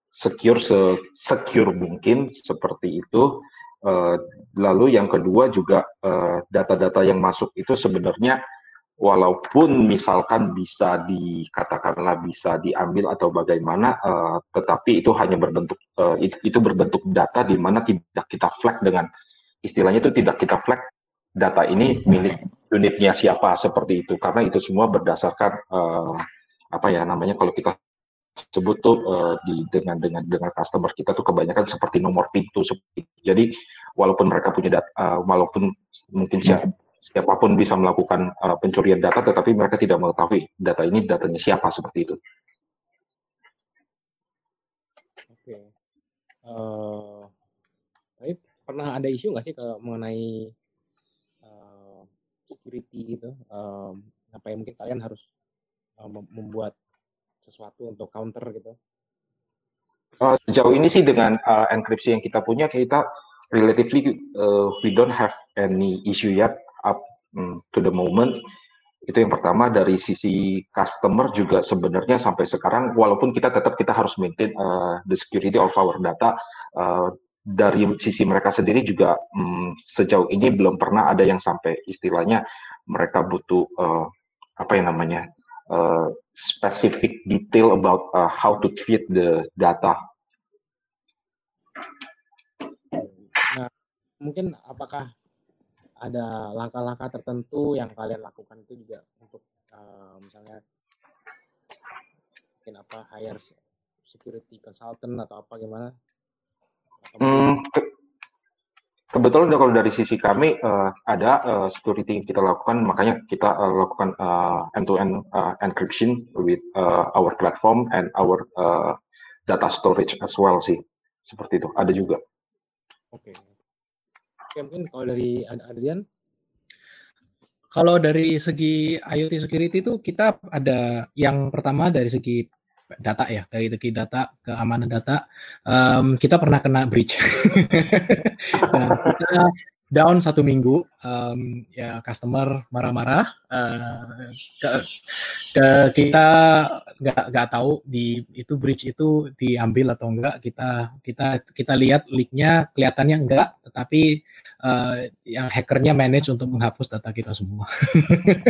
secure se secure mungkin seperti itu. Uh, lalu yang kedua juga data-data uh, yang masuk itu sebenarnya walaupun misalkan bisa dikatakanlah bisa diambil atau bagaimana, uh, tetapi itu hanya berbentuk uh, itu, itu berbentuk data di mana tidak kita flag dengan istilahnya itu tidak kita flag data ini milik unitnya siapa seperti itu. Karena itu semua berdasarkan uh, apa ya namanya kalau kita sebut tuh uh, di dengan dengan dengan customer kita tuh kebanyakan seperti nomor pintu. Jadi walaupun mereka punya data uh, walaupun mungkin siapa siapa pun bisa melakukan uh, pencurian data tetapi mereka tidak mengetahui data ini datanya siapa seperti itu. Oke. Uh, tapi pernah ada isu nggak sih kalau mengenai uh, security itu? Um, apa yang mungkin kalian harus uh, membuat sesuatu untuk counter gitu? Uh, sejauh ini sih dengan uh, enkripsi yang kita punya kita relatively uh, we don't have any issue yet to the moment. Itu yang pertama dari sisi customer juga sebenarnya sampai sekarang walaupun kita tetap kita harus maintain uh, the security of our data uh, dari sisi mereka sendiri juga um, sejauh ini belum pernah ada yang sampai istilahnya mereka butuh uh, apa yang namanya uh, specific detail about uh, how to treat the data. Nah, mungkin apakah ada langkah-langkah tertentu yang kalian lakukan itu juga untuk uh, misalnya mungkin apa hire security consultant atau apa gimana? Hmm, ke- kebetulan kalau dari sisi kami eh, ada eh, security yang kita lakukan, makanya kita eh, lakukan end-to-end eh, encryption with eh, our platform and our eh, data storage as well sih. Seperti itu. Ada juga. Oke. Oke, mungkin kalau dari Ad- Adrian, Kalau dari segi IoT security itu kita ada yang pertama dari segi data ya, dari segi data keamanan data, em, kita pernah kena breach. Dan kita down satu minggu, em, ya customer marah-marah, eh, ke, ke kita nggak nggak tahu di itu breach itu diambil atau enggak. Kita kita kita lihat leaknya kelihatannya enggak, tetapi eh, yang hackernya manage untuk menghapus data kita semua.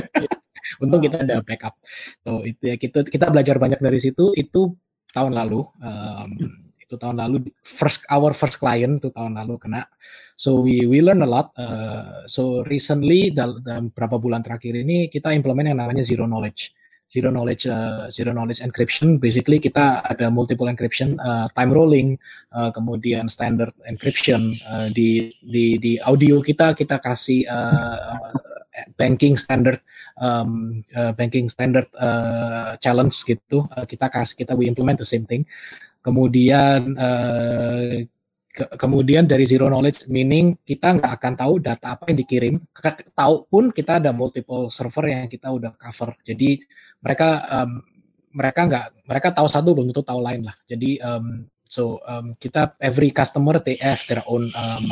Untung kita ada backup. So itu ya kita kita belajar banyak dari situ. Itu tahun lalu. em, itu tahun lalu first our first client itu tahun lalu kena. So we we learn a lot. Uh, so recently dal- dalam beberapa bulan terakhir ini kita implement yang namanya zero knowledge. Zero knowledge uh, zero knowledge encryption. Basically kita ada multiple encryption, uh, time rolling, uh, kemudian standard encryption uh, di di di audio kita kita kasih uh, banking standard um, uh, banking standard uh, challenge gitu uh, kita kasih kita we implement the same thing kemudian uh, ke- kemudian dari zero knowledge meaning kita nggak akan tahu data apa yang dikirim. Tahu pun kita ada multiple server yang kita udah cover. Jadi mereka um, mereka nggak mereka tahu satu belum tentu tahu lain lah. Jadi um, so um, kita every customer they have their own um,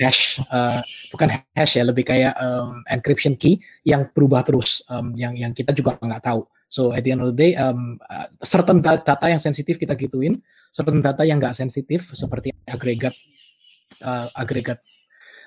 hash uh, bukan hash ya lebih kayak um, encryption key yang berubah terus um, yang yang kita juga nggak tahu so at the end of the day um, uh, certain da- data yang sensitif kita gituin certain data yang nggak sensitif seperti agregat uh, agregat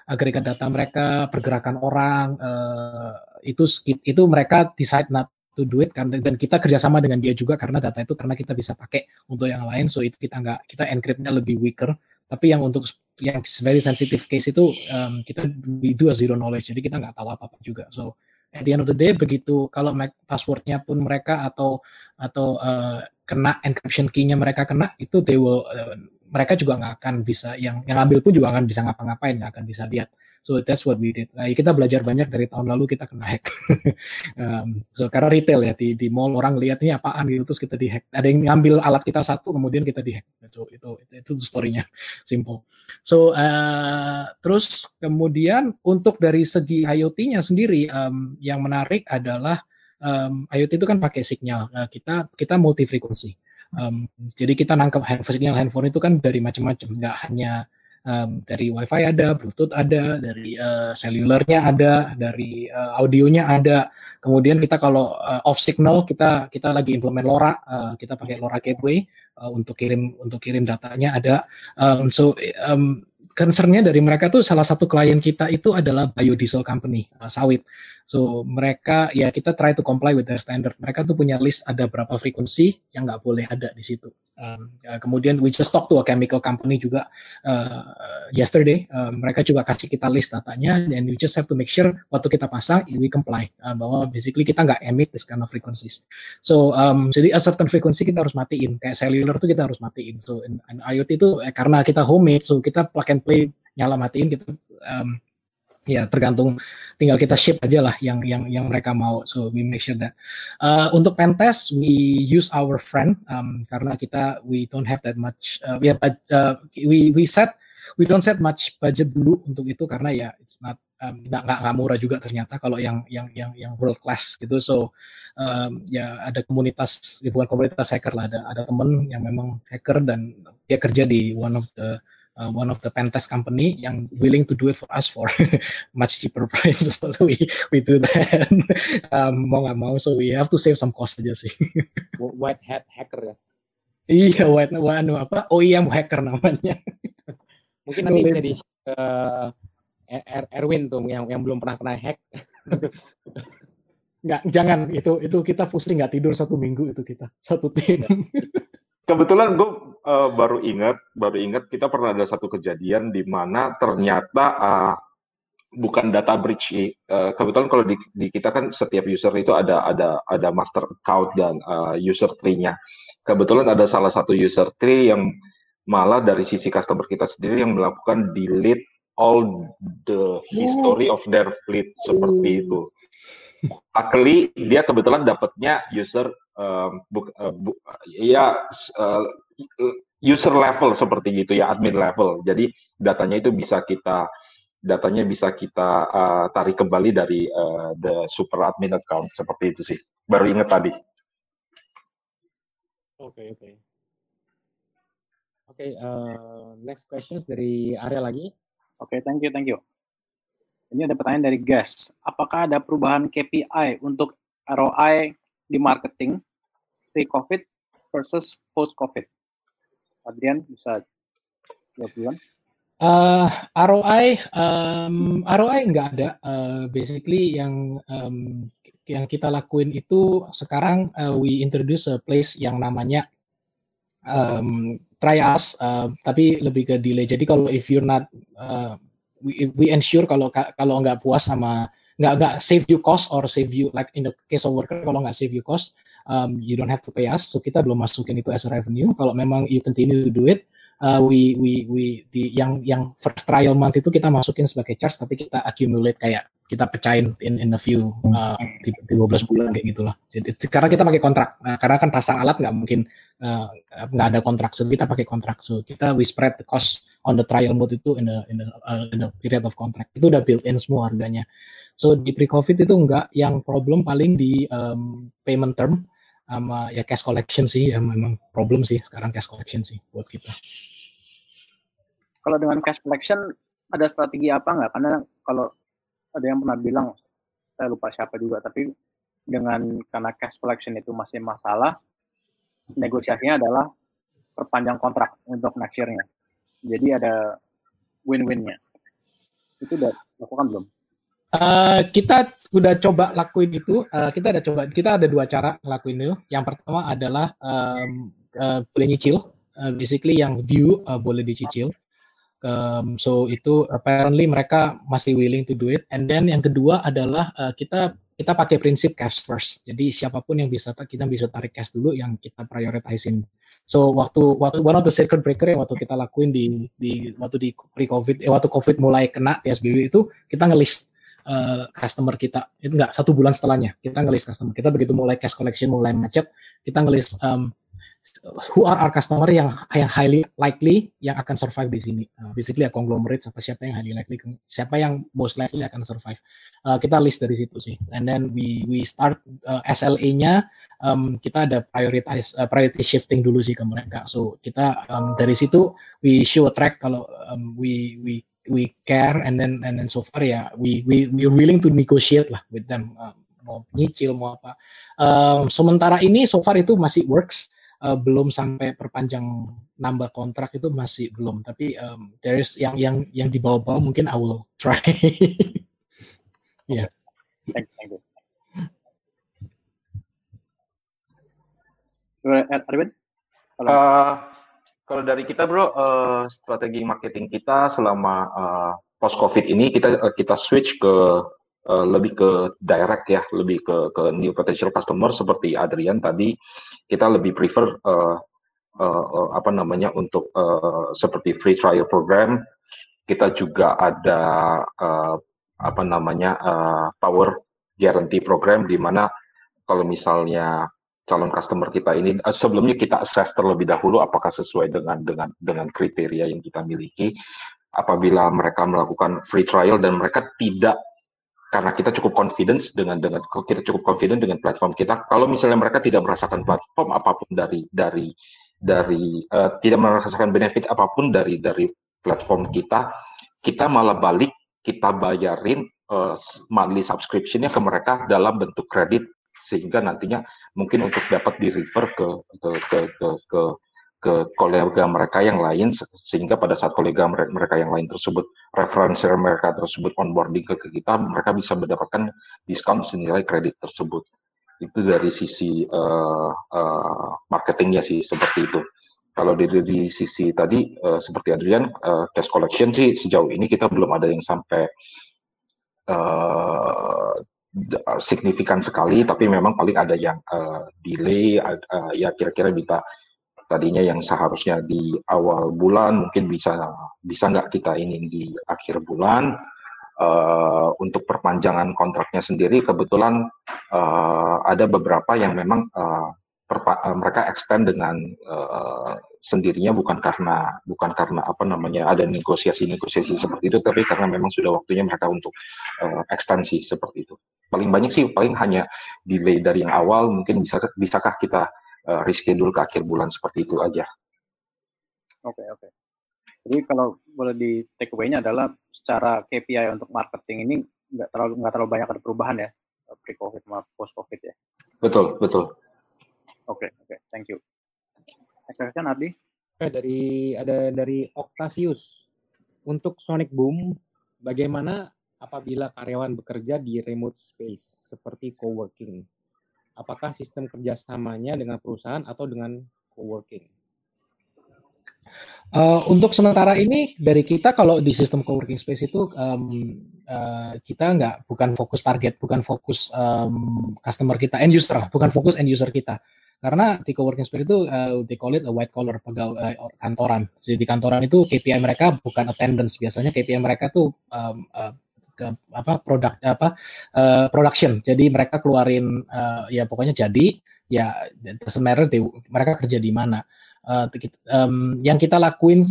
agregat data mereka pergerakan orang uh, itu itu mereka decide not to do it karena dan kita kerjasama dengan dia juga karena data itu karena kita bisa pakai untuk yang lain so itu kita nggak kita encryptnya lebih weaker. Tapi yang untuk yang very sensitive case itu um, kita we do a zero knowledge jadi kita nggak tahu apa apa juga so at the end of the day begitu kalau passwordnya pun mereka atau atau uh, kena encryption key-nya mereka kena itu they will uh, mereka juga nggak akan bisa yang yang ambil pun juga akan bisa ngapa-ngapain nggak akan bisa lihat so that's what we did. Nah, kita belajar banyak dari tahun lalu kita kena hack. Um, so karena retail ya di di mall orang lihat ini apaan gitu terus kita dihack. Ada yang ngambil alat kita satu kemudian kita dihack. Itu itu itu, itu storynya. Simple. So uh, terus kemudian untuk dari segi IoT-nya sendiri um, yang menarik adalah um, IoT itu kan pakai signal. Nah, kita kita multi frekuensi Um, jadi kita nangkep hand- signal handphone itu kan dari macam-macam, nggak hanya um, dari WiFi ada, Bluetooth ada, dari uh, selulernya ada, dari uh, audionya ada. Kemudian kita kalau uh, off signal kita kita lagi implement LoRa, uh, kita pakai LoRa gateway uh, untuk kirim untuk kirim datanya ada. Um, so um, concernnya dari mereka tuh salah satu klien kita itu adalah biodiesel company uh, sawit. So mereka ya kita try to comply with their standard. Mereka tuh punya list ada berapa frekuensi yang nggak boleh ada di situ. Um, ya, kemudian we just talk to a chemical company juga uh, yesterday. Uh, mereka juga kasih kita list datanya dan we just have to make sure waktu kita pasang we comply uh, bahwa basically kita nggak emit this kind of frequencies. So um, jadi a certain frequency kita harus matiin. Kayak cellular tuh kita harus matiin. So in, in IoT itu eh, karena kita homemade, so kita plug and play nyala matiin kita um, ya tergantung tinggal kita ship aja lah yang yang yang mereka mau. So we make sure that uh, untuk pen test we use our friend um, karena kita we don't have that much uh, we, have, uh, we we set we don't set much budget dulu untuk itu karena ya it's not um, nggak nggak nggak murah juga ternyata kalau yang yang yang yang world class gitu. So um, ya ada komunitas bukan komunitas hacker lah ada ada temen yang memang hacker dan dia kerja di one of the uh, one of the pen test company yang willing to do it for us for much cheaper price. So we we do that. um, mau nggak mau, so we have to save some cost aja sih. white hat hacker ya. iya, what, anu apa? OEM hacker namanya. Mungkin nanti bisa di ke Er- Erwin tuh yang yang belum pernah kena hack. Nggak, jangan itu itu kita pusing nggak tidur satu minggu itu kita satu tim. Kebetulan gue uh, baru ingat, baru ingat kita pernah ada satu kejadian di mana ternyata uh, bukan data breach. Uh, kebetulan kalau di, di kita kan setiap user itu ada ada ada master account dan uh, user tree-nya. Kebetulan ada salah satu user tree yang malah dari sisi customer kita sendiri yang melakukan delete all the history of their fleet seperti itu. Luckily dia kebetulan dapatnya user uh, bu, uh, bu, ya uh, user level seperti gitu ya admin level. Jadi datanya itu bisa kita datanya bisa kita uh, tarik kembali dari uh, the super admin account seperti itu sih. Baru ingat tadi. Oke okay, oke. Okay. Oke, okay, uh, next questions dari area lagi. Oke, okay, thank you, thank you. Ini ada pertanyaan dari guest. Apakah ada perubahan KPI untuk ROI di marketing pre-COVID versus post-COVID? Adrian bisa jawab duluan. Uh, ROI, um, ROI nggak ada. Uh, basically yang um, yang kita lakuin itu sekarang uh, we introduce a place yang namanya um, try us, uh, tapi lebih ke delay. Jadi kalau if you're not, uh, we, we ensure kalau kalau nggak puas sama nggak nggak save you cost or save you like in the case of worker kalau nggak save you cost, um, you don't have to pay us. So kita belum masukin itu as a revenue. Kalau memang you continue to do it, uh, we we we di yang yang first trial month itu kita masukin sebagai charge tapi kita accumulate kayak kita pecahin in in a few uh, di, di 12 bulan kayak gitulah. Jadi karena kita pakai kontrak. Nah, karena kan pasang alat nggak mungkin uh, nggak uh, ada kontrak, so kita pakai kontrak. So kita we spread the cost on the trial mode itu in the in the uh, in the period of contract. Itu udah built in semua harganya. So di pre-covid itu enggak yang problem paling di um, payment term sama ya cash collection sih yang memang problem sih sekarang cash collection sih buat kita kalau dengan cash collection ada strategi apa nggak? Karena kalau ada yang pernah bilang, saya lupa siapa juga, tapi dengan karena cash collection itu masih masalah, negosiasinya adalah perpanjang kontrak untuk next year-nya. Jadi ada win-win-nya. Itu udah lakukan belum? Uh, kita udah coba lakuin itu. Uh, kita ada coba. Kita ada dua cara ngelakuin itu. Yang pertama adalah um, uh, boleh nyicil. Uh, basically yang due uh, boleh dicicil. Um, so itu apparently mereka masih willing to do it. And then yang kedua adalah uh, kita kita pakai prinsip cash first. Jadi siapa pun yang bisa kita bisa tarik cash dulu yang kita prioritisin. So waktu waktu one of the circuit breaker yang waktu kita lakuin di di waktu di pre covid eh, waktu covid mulai kena PSBB itu kita ngelist uh, customer kita itu enggak satu bulan setelahnya kita ngelist customer kita begitu mulai cash collection mulai macet kita ngelist um, who are our customer yang yang highly likely yang akan survive di sini. Uh, basically ya conglomerate siapa siapa yang highly likely, siapa yang most likely akan survive. Uh, kita list dari situ sih. And then we we start uh, SLA-nya um, kita ada prioritize uh, priority shifting dulu sih ke mereka. So kita um, dari situ we show a track kalau um, we we we care and then and then so far ya we we we willing to negotiate lah with them um, mau nyicil mau apa. Um, sementara ini so far itu masih works uh, belum sampai perpanjang nambah kontrak itu masih belum tapi um, there is yang yang yang di bawah-bawah mungkin I will try ya yeah. thank you, thank you. Arwin? Uh, kalau dari kita bro, uh, strategi marketing kita selama uh, post covid ini kita uh, kita switch ke uh, lebih ke direct ya, lebih ke ke new potential customer seperti Adrian tadi. Kita lebih prefer uh, uh, uh, apa namanya untuk uh, seperti free trial program. Kita juga ada uh, apa namanya uh, power guarantee program di mana kalau misalnya calon customer kita ini uh, sebelumnya kita assess terlebih dahulu apakah sesuai dengan dengan dengan kriteria yang kita miliki. Apabila mereka melakukan free trial dan mereka tidak karena kita cukup confidence dengan dengan kita cukup confident dengan platform kita kalau misalnya mereka tidak merasakan platform apa pun dari dari dari uh, tidak merasakan benefit apa pun dari dari platform kita kita malah balik kita bayarin uh, monthly subscriptionnya ke mereka dalam bentuk kredit sehingga nantinya mungkin untuk dapat di refer ke ke ke ke, ke ke kolega mereka yang lain sehingga pada saat kolega mereka yang lain tersebut referensi mereka tersebut onboarding ke kita mereka bisa mendapatkan diskon senilai kredit tersebut. Itu dari sisi uh, uh, marketingnya sih seperti itu. Kalau dari di sisi tadi uh, seperti Adrian uh, cash collection sih sejauh ini kita belum ada yang sampai uh, signifikan sekali, tapi memang paling ada yang uh, delay, uh, ya kira-kira bisa tadinya yang seharusnya di awal bulan mungkin bisa bisa nggak kita ini di akhir bulan. Uh, untuk perpanjangan kontraknya sendiri kebetulan uh, ada beberapa yang memang uh, mereka extend dengan uh, sendirinya bukan karena bukan karena apa namanya ada negosiasi-negosiasi seperti itu tapi karena memang sudah waktunya mereka untuk uh, ekstensi seperti itu paling banyak sih paling hanya delay dari yang awal mungkin bisa bisakah kita uh, reschedule ke akhir bulan seperti itu aja. Oke okay, oke. Okay. Jadi kalau boleh di take away-nya adalah secara KPI untuk marketing ini nggak terlalu nggak terlalu banyak ada perubahan ya pre covid sama post covid ya. Betul betul. Oke okay, oke okay, thank you. Next question Ardi. Oke dari ada dari Octavius untuk Sonic Boom bagaimana apabila karyawan bekerja di remote space seperti coworking apakah sistem kerjasamanya dengan perusahaan atau dengan coworking? Uh, untuk sementara ini dari kita kalau di sistem coworking space itu um, uh, kita nggak bukan fokus target, bukan fokus um, customer kita, end user, bukan fokus end user kita. Karena di coworking space itu uh, they call it a white collar pegawai uh, kantoran. Jadi di kantoran itu KPI mereka bukan attendance, biasanya KPI mereka tuh um, uh, ke apa produk apa uh, production. Jadi mereka keluarin uh, ya pokoknya jadi ya doesn't mereka kerja di mana. Uh, um, yang kita lakuin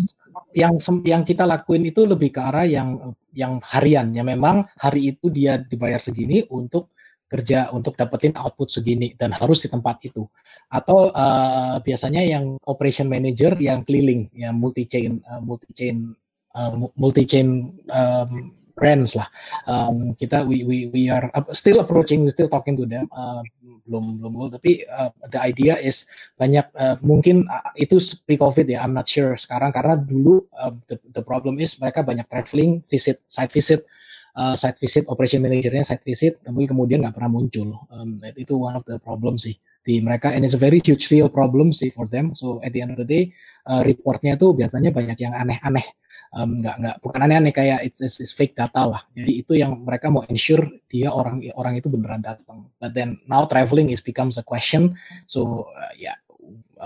yang yang kita lakuin itu lebih ke arah yang yang harian ya memang hari itu dia dibayar segini untuk kerja untuk dapetin output segini dan harus di tempat itu atau uh, biasanya yang operation manager yang keliling yang multi chain uh, multi chain uh, multi chain um, brands lah. Um, kita we we we are still approaching, we still talking to them. Uh, belum belum tapi uh, the idea is banyak uh, mungkin uh, itu pre covid ya. I'm not sure sekarang karena dulu uh, the the problem is mereka banyak traveling, visit, site visit. Uh, site visit, operation manajernya site visit, tapi kemudian nggak pernah muncul. Um, itu one of the problem sih di mereka, and it's a very huge real problem sih for them. So at the end of the day, uh, reportnya tuh biasanya banyak yang aneh-aneh um, nggak nggak bukan aneh-aneh kayak it's, it's, it's fake data lah. Jadi itu yang mereka mau ensure dia orang orang itu beneran datang. But then now traveling is becomes a question. So uh, ya yeah,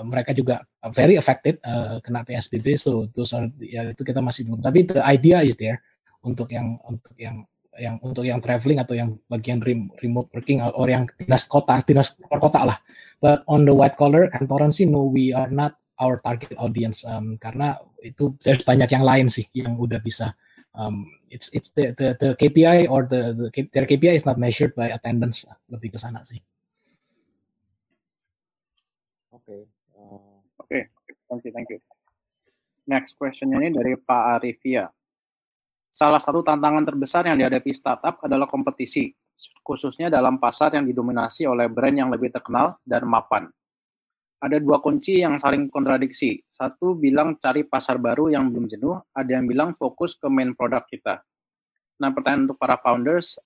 mereka juga very affected uh, kena PSBB. So those are ya itu kita masih belum. Tapi the idea is there untuk yang untuk yang yang untuk yang traveling atau yang bagian remote working atau yang dinas kota, dinas kota lah. But on the white collar kantoran sih no we are not our target audience um, karena itu there's banyak yang lain sih yang udah bisa um, it's it's the, the the KPI or the, the their KPI is not measured by attendance lebih ke sana sih. Oke. Okay. Uh, Oke, okay. thank you, thank you. Next question ini dari Pak Arifia. Salah satu tantangan terbesar yang dihadapi startup adalah kompetisi, khususnya dalam pasar yang didominasi oleh brand yang lebih terkenal dan mapan ada dua kunci yang saling kontradiksi. Satu bilang cari pasar baru yang belum jenuh, ada yang bilang fokus ke main produk kita. Nah, pertanyaan untuk para founders,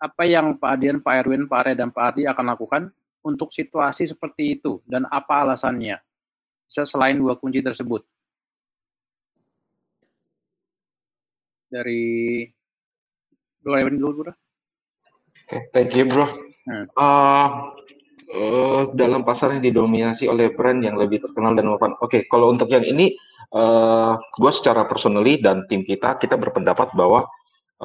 apa yang Pak Adian, Pak Erwin, Pak Are, dan Pak Ardi akan lakukan untuk situasi seperti itu, dan apa alasannya? Bisa selain dua kunci tersebut. Dari Bro Erwin dulu, Bro. Oke, okay, thank you, Bro. Hmm. Uh, uh, dalam pasar yang didominasi oleh brand yang lebih terkenal dan mapan. Oke, okay, kalau untuk yang ini, uh, eh, gue secara personally dan tim kita, kita berpendapat bahwa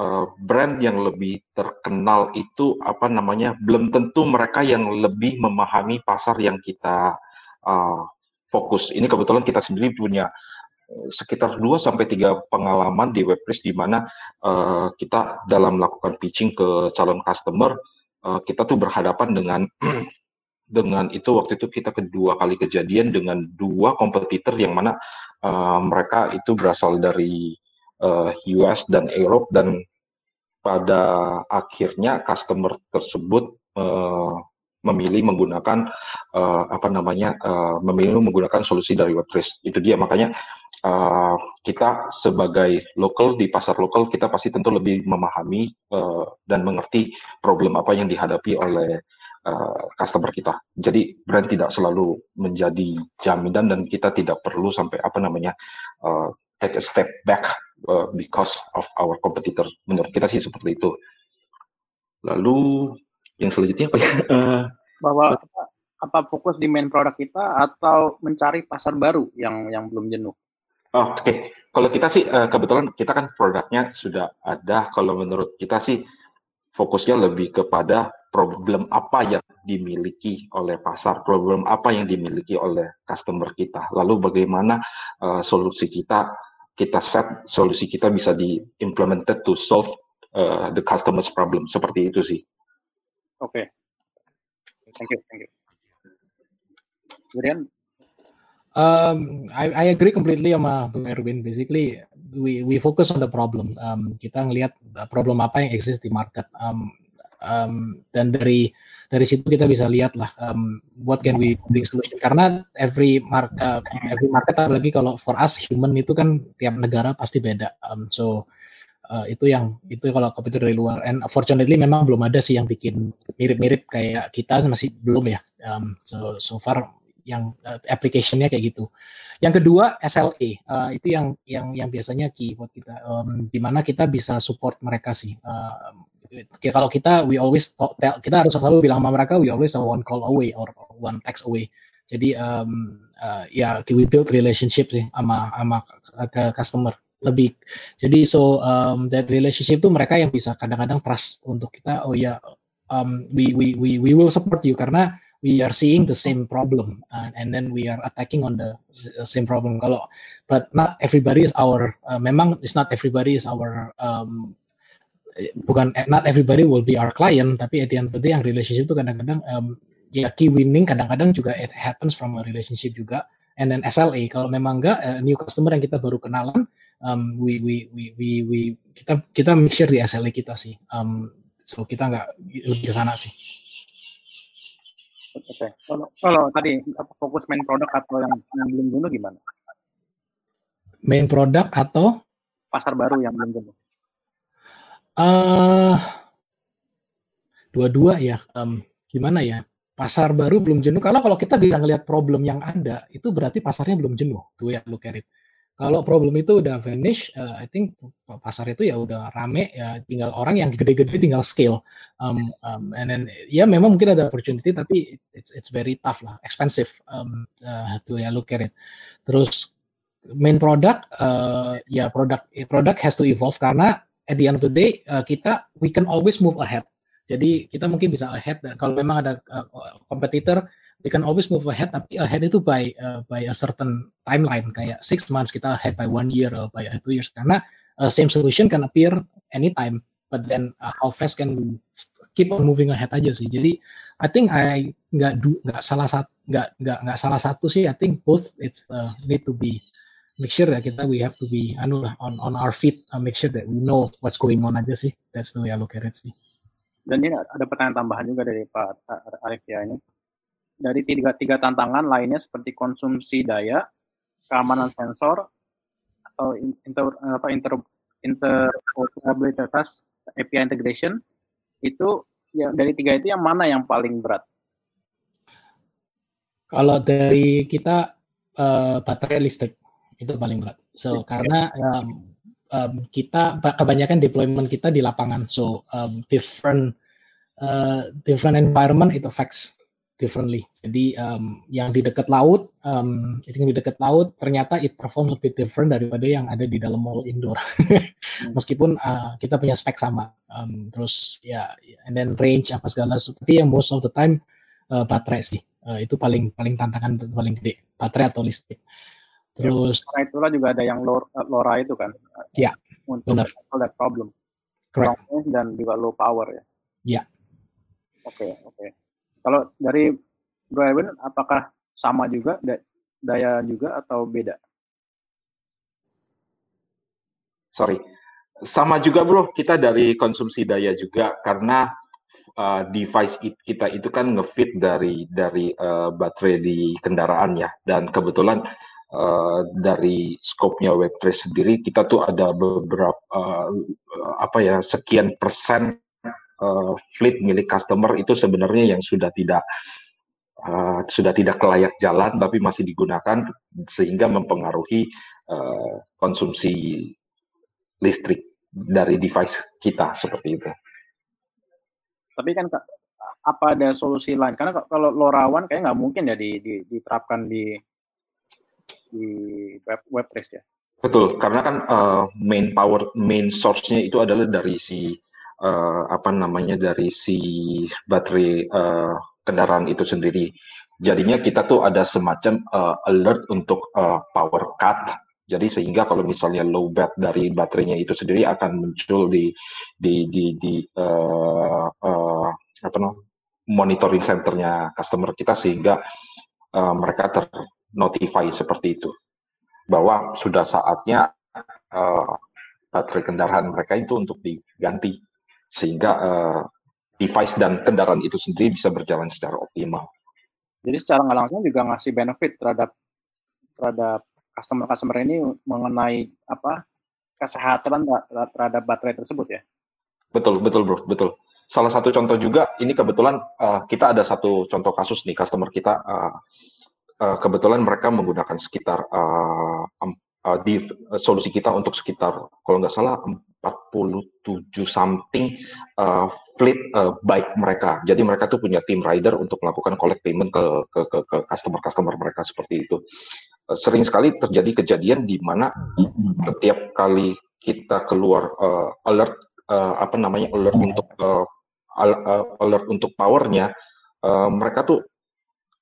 uh, brand yang lebih terkenal itu apa namanya, belum tentu mereka yang lebih memahami pasar yang kita uh, fokus. Ini kebetulan kita sendiri punya sekitar 2 sampai 3 pengalaman di Webpress di mana uh, kita dalam melakukan pitching ke calon customer uh, kita tuh berhadapan dengan dengan itu waktu itu kita kedua kali kejadian dengan dua kompetitor yang mana uh, mereka itu berasal dari uh, US dan Europe dan pada akhirnya customer tersebut uh, memilih menggunakan uh, apa namanya uh, memilih menggunakan solusi dari WordPress itu dia. Makanya uh, kita sebagai lokal di pasar lokal kita pasti tentu lebih memahami uh, dan mengerti problem apa yang dihadapi oleh uh, customer kita. Jadi brand tidak selalu menjadi jaminan dan kita tidak perlu sampai apa namanya uh, take a step back uh, because of our competitor. Menurut kita sih seperti itu. Lalu yang selanjutnya apa ya? Uh, Bahwa apa, fokus di main produk kita atau mencari pasar baru yang yang belum jenuh? Oke, okay. kalau kita sih uh, kebetulan kita kan produknya sudah ada. Kalau menurut kita sih fokusnya lebih kepada problem apa yang dimiliki oleh pasar, problem apa yang dimiliki oleh customer kita. Lalu bagaimana uh, solusi kita kita set solusi kita bisa di implemented to solve uh, the customer's problem. Seperti itu sih. Oke. Okay. Thank you, thank you. Kemudian Um, I, I agree completely sama Bung Erwin. Basically, we we focus on the problem. Um, kita ngelihat problem apa yang exist di market. Um, um, dan dari dari situ kita bisa lihat lah um, what can we bring solution. Karena every market every market lagi kalau for us human itu kan tiap negara pasti beda. Um, so uh, itu yang itu kalau komputer dari luar. And fortunately memang belum ada sih yang bikin mirip-mirip kayak kita masih belum ya. Um, so so far yang uh, application-nya kayak gitu. Yang kedua SLA uh, itu yang yang yang biasanya key buat kita um, di mana kita bisa support mereka sih. Uh, kalau kita we always talk, kita harus selalu bilang sama mereka we always one call away or one text away. Jadi um, uh, ya we build relationship sih sama sama ke customer lebih. Jadi so um, that relationship itu mereka yang bisa kadang-kadang trust untuk kita oh ya um, we we we we will support you karena we are seeing the same problem uh, and then we are attacking on the same problem. Kalau but not everybody is our uh, memang it's not everybody is our um, bukan not everybody will be our client tapi at the end of the day yang relationship itu kadang-kadang um, ya key winning kadang-kadang juga it happens from a relationship juga. And then SLA kalau memang enggak uh, new customer yang kita baru kenalan um, we, we we we we kita kita make sure di SLA kita sih. Um, so kita nggak lebih ke sana sih Oke. Okay. Kalau, kalau tadi fokus main produk atau yang, yang belum bunuh gimana? Main produk atau pasar baru yang belum bunuh? Uh, dua-dua ya. Um, gimana ya? Pasar baru belum jenuh. Kalau kalau kita bisa ngelihat problem yang ada, itu berarti pasarnya belum jenuh. Tuh ya, look at it. Kalau problem itu udah vanish, uh, I think pasar itu ya udah rame ya tinggal orang yang gede-gede tinggal scale. Um, um, and then ya memang mungkin ada opportunity tapi it's it's very tough lah, expensive um, uh, to at it. Terus main product uh, ya product product has to evolve karena at the end of the day uh, kita we can always move ahead. Jadi kita mungkin bisa ahead dan kalau memang ada uh, we can always move ahead tapi ahead itu by uh, by a certain timeline. Kayak six months kita ahead by one year or by two years. Karena uh, same solution can appear anytime but then uh, how fast can we keep on moving ahead aja sih. Jadi I think I nggak nggak salah satu nggak nggak nggak salah satu sih. I think both it's uh, need to be make sure that kita we have to be anu lah on on our feet uh, make sure that we know what's going on aja sih. That's the way I look at it sih. Dan ini ada pertanyaan tambahan juga dari Pak Arif ya ini dari tiga, tiga tantangan lainnya seperti konsumsi daya, keamanan sensor, atau inter, apa, inter, interoperabilitas API integration, itu ya dari tiga itu yang mana yang paling berat? Kalau dari kita uh, baterai listrik itu paling berat. So karena um, um, kita kebanyakan deployment kita di lapangan, so um, different uh, different environment it affects differently. Jadi um, yang di dekat laut, um, yang di dekat laut ternyata it perform lebih different daripada yang ada di dalam mall indoor. Meskipun uh, kita punya spek sama, um, terus ya, yeah, and then range apa segala, tapi yang most of the time uh, baterai sih. Uh, itu paling paling tantangan paling gede, baterai atau listrik. Ya, terus ya, karena itulah juga ada yang LoRa itu kan. Ya. Untuk benar. that problem. Correct. dan juga low power ya. Ya. Oke, okay, oke. Okay. Kalau dari Bro Erwin, apakah sama juga daya juga atau beda? Sorry, sama juga bro. Kita dari konsumsi daya juga karena uh, device it, kita itu kan ngefit dari dari uh, baterai di kendaraan ya. Dan kebetulan uh, dari skopnya Web3 sendiri kita tuh ada beberapa uh, apa ya sekian persen uh, fleet milik customer itu sebenarnya yang sudah tidak uh, sudah tidak layak jalan tapi masih digunakan sehingga mempengaruhi uh, konsumsi listrik dari device kita seperti itu. Tapi kan apa ada solusi lain? Karena kalau LoRaWAN kayak nggak mungkin ya di, di, diterapkan di di web web trace ya. Betul, karena kan uh, main power main source-nya itu adalah dari si uh, apa namanya dari si baterai uh, kendaraan itu sendiri. Jadinya kita tuh ada semacam uh, alert untuk uh, power cut. Jadi sehingga kalau misalnya low bat dari baterainya itu sendiri akan muncul di di di, di uh, uh, apa namanya monitoring centernya customer kita sehingga uh, mereka ternotify seperti itu bahwa sudah saatnya uh, baterai kendaraan mereka itu untuk diganti sehingga uh, device dan kendaraan itu sendiri bisa berjalan secara optimal. Jadi secara nggak langsung juga ngasih benefit terhadap terhadap customer-customer ini mengenai apa kesehatan terhadap baterai tersebut ya. Betul, betul bro, betul. Salah satu contoh juga ini kebetulan uh, kita ada satu contoh kasus nih customer kita uh, uh, kebetulan mereka menggunakan sekitar uh, uh, di uh, solusi kita untuk sekitar kalau nggak salah 47 something uh, fleet uh, bike mereka. Jadi mereka tuh punya tim rider untuk melakukan collect payment ke ke ke, ke customer-customer mereka seperti itu. Uh, sering sekali terjadi kejadian di mana setiap kali kita keluar uh, alert uh, apa namanya alert untuk uh, alert untuk powernya, uh, mereka tuh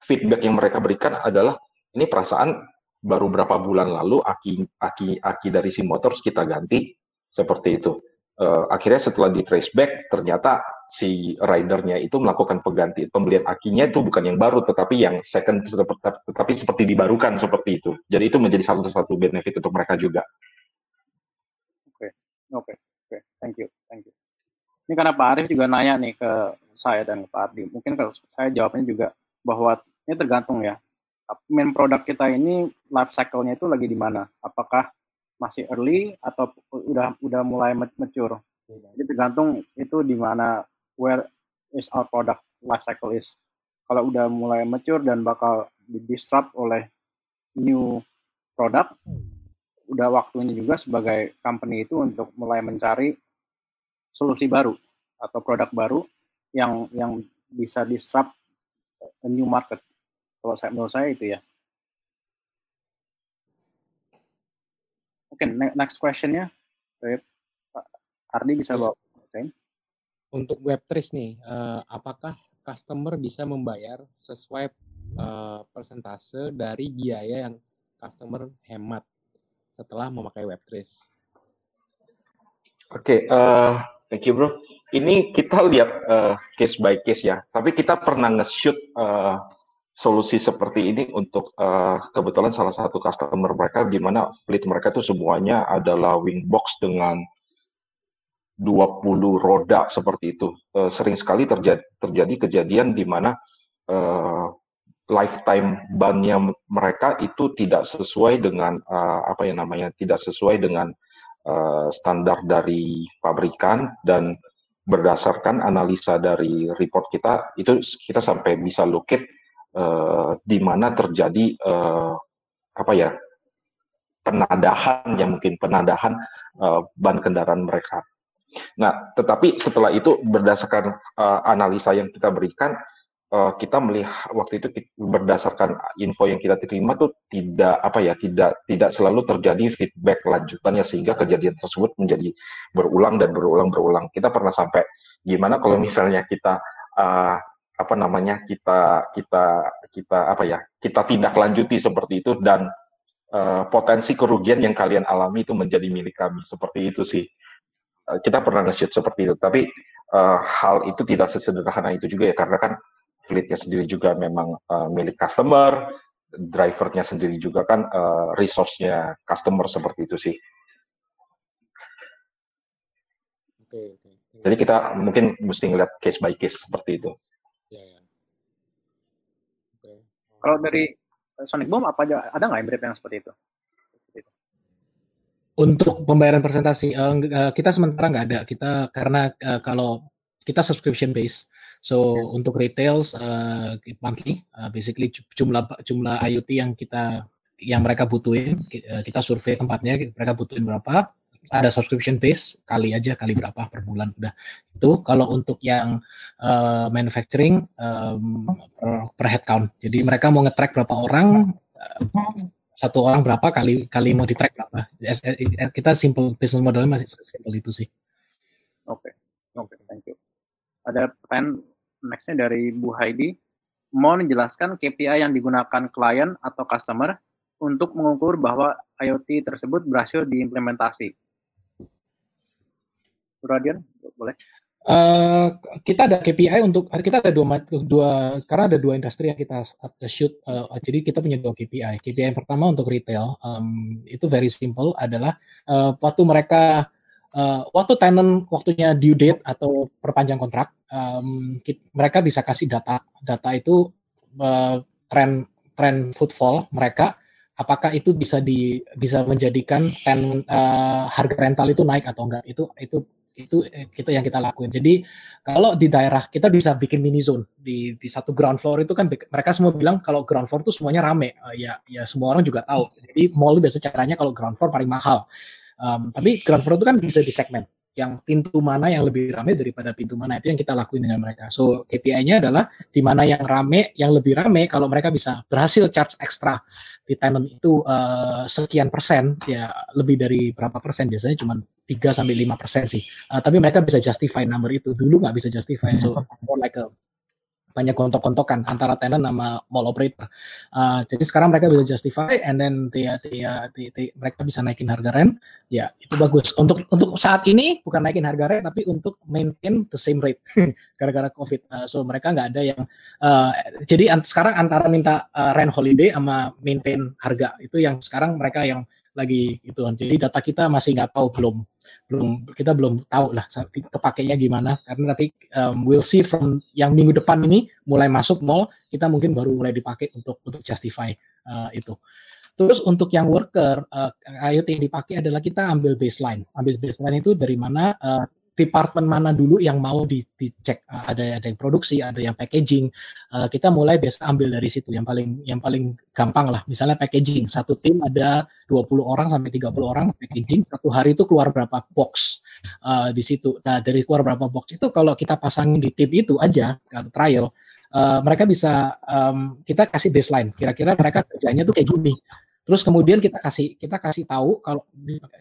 feedback yang mereka berikan adalah ini perasaan baru berapa bulan lalu aki aki aki dari si motor kita ganti seperti itu. Uh, akhirnya setelah di trace back ternyata si ridernya itu melakukan pengganti pembelian akinya itu bukan yang baru tetapi yang second tetapi seperti dibarukan seperti itu. Jadi itu menjadi salah satu benefit untuk mereka juga. Oke, okay. oke, okay. oke. Okay. Thank you, thank you. Ini karena Pak Arif juga nanya nih ke saya dan Pak Ardi. Mungkin kalau saya jawabnya juga bahwa ini tergantung ya. Main produk kita ini life cycle-nya itu lagi di mana? Apakah masih early atau udah udah mulai mature? Jadi tergantung itu di mana where is our product life cycle is. Kalau udah mulai mature dan bakal di disrupt oleh new product, udah waktunya juga sebagai company itu untuk mulai mencari solusi baru atau produk baru yang yang bisa disrupt a new market. Kalau saya menurut saya itu ya. Oke, okay, next questionnya, Pak Ardi bisa bawa. Untuk Web3 nih, uh, apakah customer bisa membayar sesuai uh, persentase dari biaya yang customer hemat setelah memakai Web3? Oke, okay, uh, eh, thank you bro. Ini kita lihat uh, case by case ya. Tapi kita pernah nge-shoot uh, solusi seperti ini untuk uh, kebetulan salah satu customer mereka di mana fleet mereka itu semuanya adalah wing box dengan 20 roda seperti itu. Uh, sering sekali terjadi, terjadi kejadian di mana uh, lifetime bannya mereka itu tidak sesuai dengan uh, apa ya namanya tidak sesuai dengan uh, standar dari pabrikan dan berdasarkan analisa dari report kita itu kita sampai bisa locate uh, di mana terjadi uh, apa ya penadahan yang mungkin penadahan uh, ban kendaraan mereka. Nah, tetapi setelah itu berdasarkan uh, analisa yang kita berikan, uh, kita melihat waktu itu berdasarkan info yang kita terima tuh tidak apa ya tidak tidak selalu terjadi feedback lanjutannya sehingga kejadian tersebut menjadi berulang dan berulang berulang. Kita pernah sampai gimana kalau misalnya kita uh, apa namanya kita kita kita apa ya kita tindak lanjuti seperti itu dan uh, potensi kerugian yang kalian alami itu menjadi milik kami seperti itu sih uh, kita pernah nge-shoot seperti itu tapi uh, hal itu tidak sesederhana itu juga ya karena kan fleetnya sendiri juga memang uh, milik customer drivernya sendiri juga kan uh, resource-nya customer seperti itu sih. Oke, oke. Jadi kita mungkin mesti ngeliat case by case seperti itu. Ya, ya. Okay. Kalau dari Sonic Boom apa aja ada nggak yang mirip yang seperti itu? Untuk pembayaran presentasi uh, kita sementara nggak ada. Kita karena uh, kalau kita subscription base, so okay. untuk retails uh, monthly, uh, basically jumlah jumlah IoT yang kita yang mereka butuhin, kita survei tempatnya, mereka butuhin berapa, ada subscription base kali aja kali berapa per bulan udah. Itu kalau untuk yang uh, manufacturing um, per, per head count jadi mereka mau nge-track berapa orang uh, satu orang berapa kali kali mau di track berapa kita simple business modelnya masih simple itu sih. Oke okay. oke okay, thank you. Ada pertanyaan nextnya dari Bu Heidi. Mau menjelaskan KPI yang digunakan klien atau customer untuk mengukur bahwa IoT tersebut berhasil diimplementasi. Radian, boleh? Uh, kita ada KPI untuk kita ada dua dua karena ada dua industri yang kita shoot uh, jadi kita punya dua KPI KPI yang pertama untuk retail um, itu very simple adalah uh, waktu mereka uh, waktu tenant waktunya due date atau perpanjang kontrak um, kita, mereka bisa kasih data. Data itu uh, tren tren footfall mereka apakah itu bisa di bisa menjadikan ten uh, harga rental itu naik atau enggak. Itu itu itu kita yang kita lakuin. Jadi kalau di daerah kita bisa bikin mini zone di di satu ground floor itu kan mereka semua bilang kalau ground floor itu semuanya rame. Uh, ya ya semua orang juga tahu. Jadi mall biasa caranya kalau ground floor paling mahal. Um, tapi ground floor itu kan bisa di segmen yang pintu mana yang lebih ramai daripada pintu mana itu yang kita lakuin dengan mereka. So KPI-nya adalah di mana yang rame, yang lebih rame kalau mereka bisa berhasil charge ekstra di tenant itu uh, sekian persen ya lebih dari berapa persen biasanya cuma 3 sampai lima persen sih. Uh, tapi mereka bisa justify number itu. Dulu nggak bisa justify. So more like a banyak gontok-gontokan antara tenant sama mall operator. Uh, jadi sekarang mereka bisa justify and then dia, dia, dia, dia, mereka bisa naikin harga rent. Ya itu bagus. Untuk untuk saat ini bukan naikin harga rent tapi untuk maintain the same rate gara-gara covid. Uh, so mereka nggak ada yang uh, jadi an sekarang antara minta uh, rent holiday sama maintain harga itu yang sekarang mereka yang lagi itu. Jadi data kita masih nggak tahu belum belum kita belum tahu lah kepakainya gimana karena tapi um, we'll see from yang minggu depan ini mulai masuk mall kita mungkin baru mulai dipakai untuk untuk justify uh, itu. Terus untuk yang worker uh, IoT yang dipakai adalah kita ambil baseline. Ambil baseline itu dari mana uh, departemen mana dulu yang mau di, dicek ada ada yang produksi ada yang packaging. Uh, kita mulai biasa ambil dari situ. Yang paling yang paling gampang lah. Misalnya packaging. Satu tim ada 20 orang sampai 30 orang packaging. Satu hari itu keluar berapa box uh, di situ. Nah dari keluar berapa box itu kalau kita pasangin di tim itu aja atau trial uh, mereka bisa um, kita kasih baseline. Kira-kira mereka kerjanya tuh kayak gini. Terus kemudian kita kasih kita kasih tahu kalau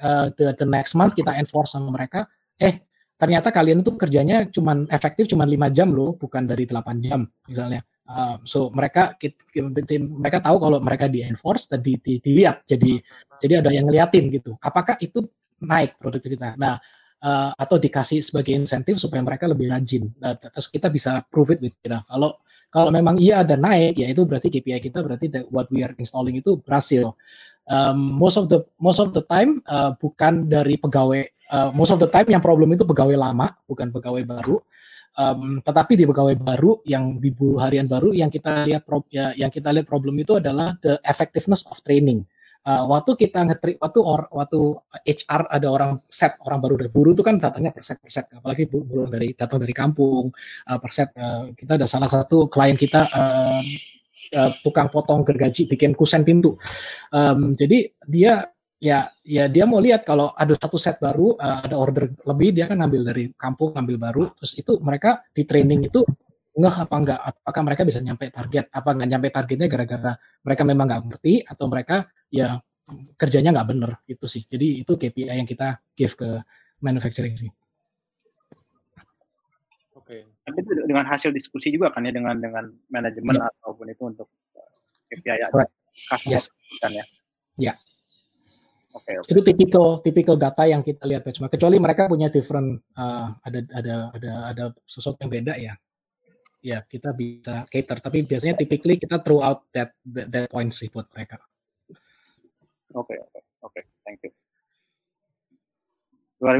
uh, the, the next month kita enforce sama mereka, eh ternyata kalian itu kerjanya cuman efektif cuma lima jam loh, bukan dari 8 jam misalnya. Uh, so mereka mereka tahu kalau mereka di enforce dan di, di, dilihat. Jadi jadi ada yang ngeliatin gitu. Apakah itu naik produktivitas? Nah uh, atau dikasih sebagai insentif supaya mereka lebih rajin. Nah, terus kita bisa prove it with you kalau kalau memang iya ada naik ya itu berarti KPI kita berarti that what we are installing itu berhasil um, most of the most of the time uh, bukan dari pegawai uh, most of the time yang problem itu pegawai lama bukan pegawai baru. Um, tetapi di pegawai baru yang di buruh harian baru yang kita lihat pro, ya, yang kita lihat problem itu adalah the effectiveness of training. Uh, waktu kita ngetri waktu or, waktu HR ada orang set orang baru dari buruh itu kan datangnya per set per set. Apalagi belum dari datang dari kampung uh, per set uh, kita ada salah satu klien kita uh, uh, tukang potong gergaji bikin kusen pintu. Um, jadi dia ya ya dia mau lihat kalau ada satu set baru uh, ada order lebih dia kan ngambil dari kampung ngambil baru. Terus itu mereka di training itu nggak apa enggak? Apakah mereka bisa nyampe target? Apa nggak nyampe targetnya gara-gara mereka memang nggak ngerti atau mereka ya kerjanya nggak bener itu sih. Jadi itu KPI yang kita give ke manufacturing sih tapi itu dengan hasil diskusi juga kan ya dengan dengan manajemen ya. ataupun itu untuk KPI ya yes. kan ya ya Okay, okay. Itu tipikal tipikal data yang kita lihat benchmark. Kecuali mereka punya different uh, ada ada ada ada sesuatu yang beda ya. Ya kita bisa cater. Tapi biasanya typically kita throw out that that, that point sih buat mereka. Oke okay, oke okay, oke. Okay, thank you. Luar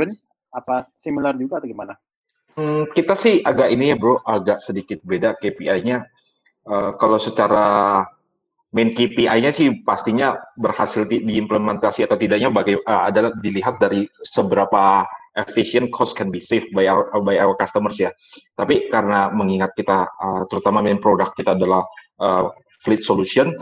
apa similar juga atau gimana? Hmm, kita sih agak ini ya bro, agak sedikit beda KPI-nya. Uh, kalau secara main KPI-nya sih pastinya berhasil di, diimplementasi atau tidaknya bagai, uh, adalah dilihat dari seberapa efficient cost can be saved by our by our customers ya. Tapi karena mengingat kita uh, terutama main produk kita adalah uh, fleet solution,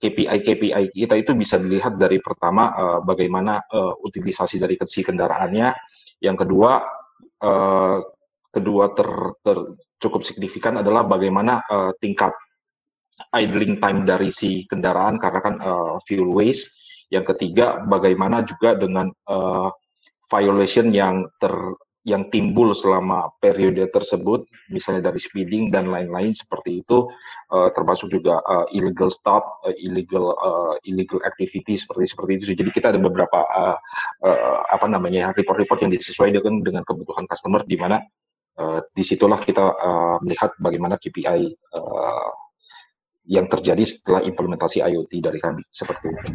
KPI-KPI kita itu bisa dilihat dari pertama uh, bagaimana uh, utilisasi dari si kendaraannya, yang kedua uh, kedua ter, ter cukup signifikan adalah bagaimana uh, tingkat idling time dari si kendaraan karena kan uh, fuel waste. Yang ketiga bagaimana juga dengan uh, violation yang ter yang timbul selama periode tersebut, misalnya dari speeding dan lain-lain seperti itu, uh, termasuk juga uh, illegal stop, uh, illegal uh, illegal activity seperti seperti itu. Jadi kita ada beberapa uh, uh, apa namanya report-report yang disesuaikan dengan kebutuhan customer, di mana uh, di situlah kita uh, melihat bagaimana KPI uh, yang terjadi setelah implementasi IoT dari kami seperti itu.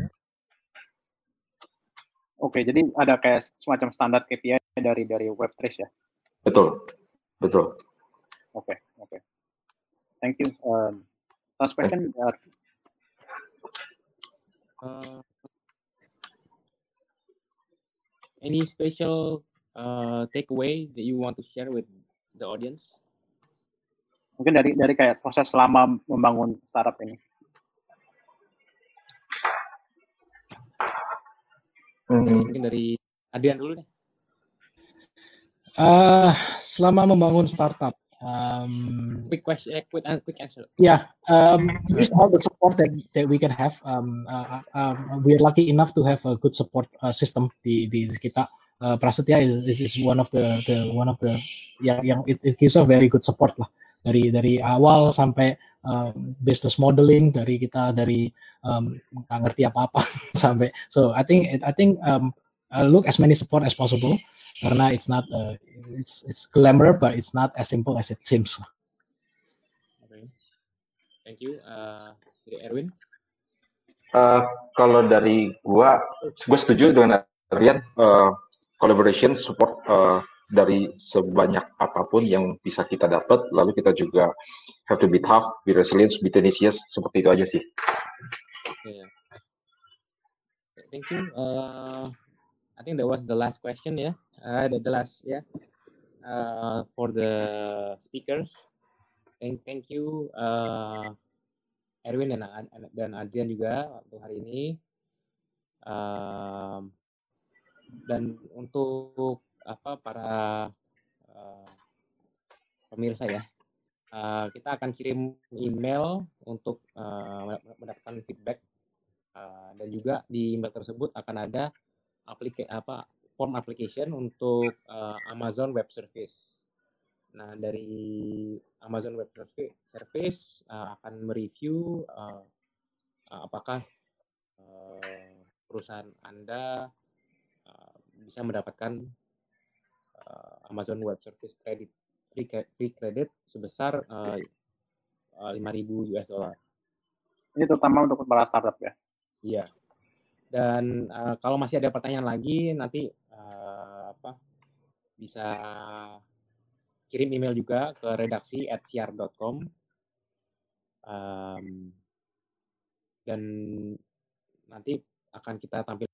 Oke, jadi ada kayak semacam standar KPI dari dari Webtrace ya? Betul, betul. Oke, oke. Thank you. Um, last question. Uh, uh, any special uh, takeaway that you want to share with the audience? Mungkin dari dari kayak proses selama membangun startup ini. Hmm. Mungkin dari Adrian dulu deh. Uh, selama membangun startup, um, quick question, eh, quick, uh, quick answer. Yeah, um, use all the support that that we can have. Um, uh, um, we are lucky enough to have a good support uh, system di di kita. Uh, Prasetya is, is one of the the one of the yang yang it, it gives a very good support lah dari dari awal sampai um, business modeling dari kita dari um, nggak ngerti apa apa sampai so I think I think um, uh, look as many support as possible karena it's not uh, it's it's glamour but it's not as simple as it seems. Okay. Thank you. Uh, Erwin. Uh, kalau dari gua, gue setuju dengan Rian. Uh, collaboration support uh, dari sebanyak apa pun yang bisa kita dapat, lalu kita juga have to be tough, be resilient, be tenacious, seperti itu aja sih. Yeah. Thank you. Uh, I think that was the last question ya, yeah? uh, the, last ya, yeah? uh, for the speakers. Thank thank you uh, Erwin dan dan Adrian juga untuk hari ini. Um, dan untuk apa para uh, pemirsa ya, uh, kita akan kirim email untuk uh, mendapatkan feedback uh, dan juga di email tersebut akan ada apa form application untuk uh, Amazon Web Service. Nah, dari Amazon Web Service uh, akan mereview uh, apakah uh, perusahaan Anda bisa mendapatkan uh, Amazon Web Service credit free, free credit sebesar uh, 5.000 US dollar. Ini terutama untuk para startup ya? Iya. Dan uh, kalau masih ada pertanyaan lagi, nanti uh, apa bisa kirim email juga ke redaksi at siar.com. Um, dan nanti akan kita tampilkan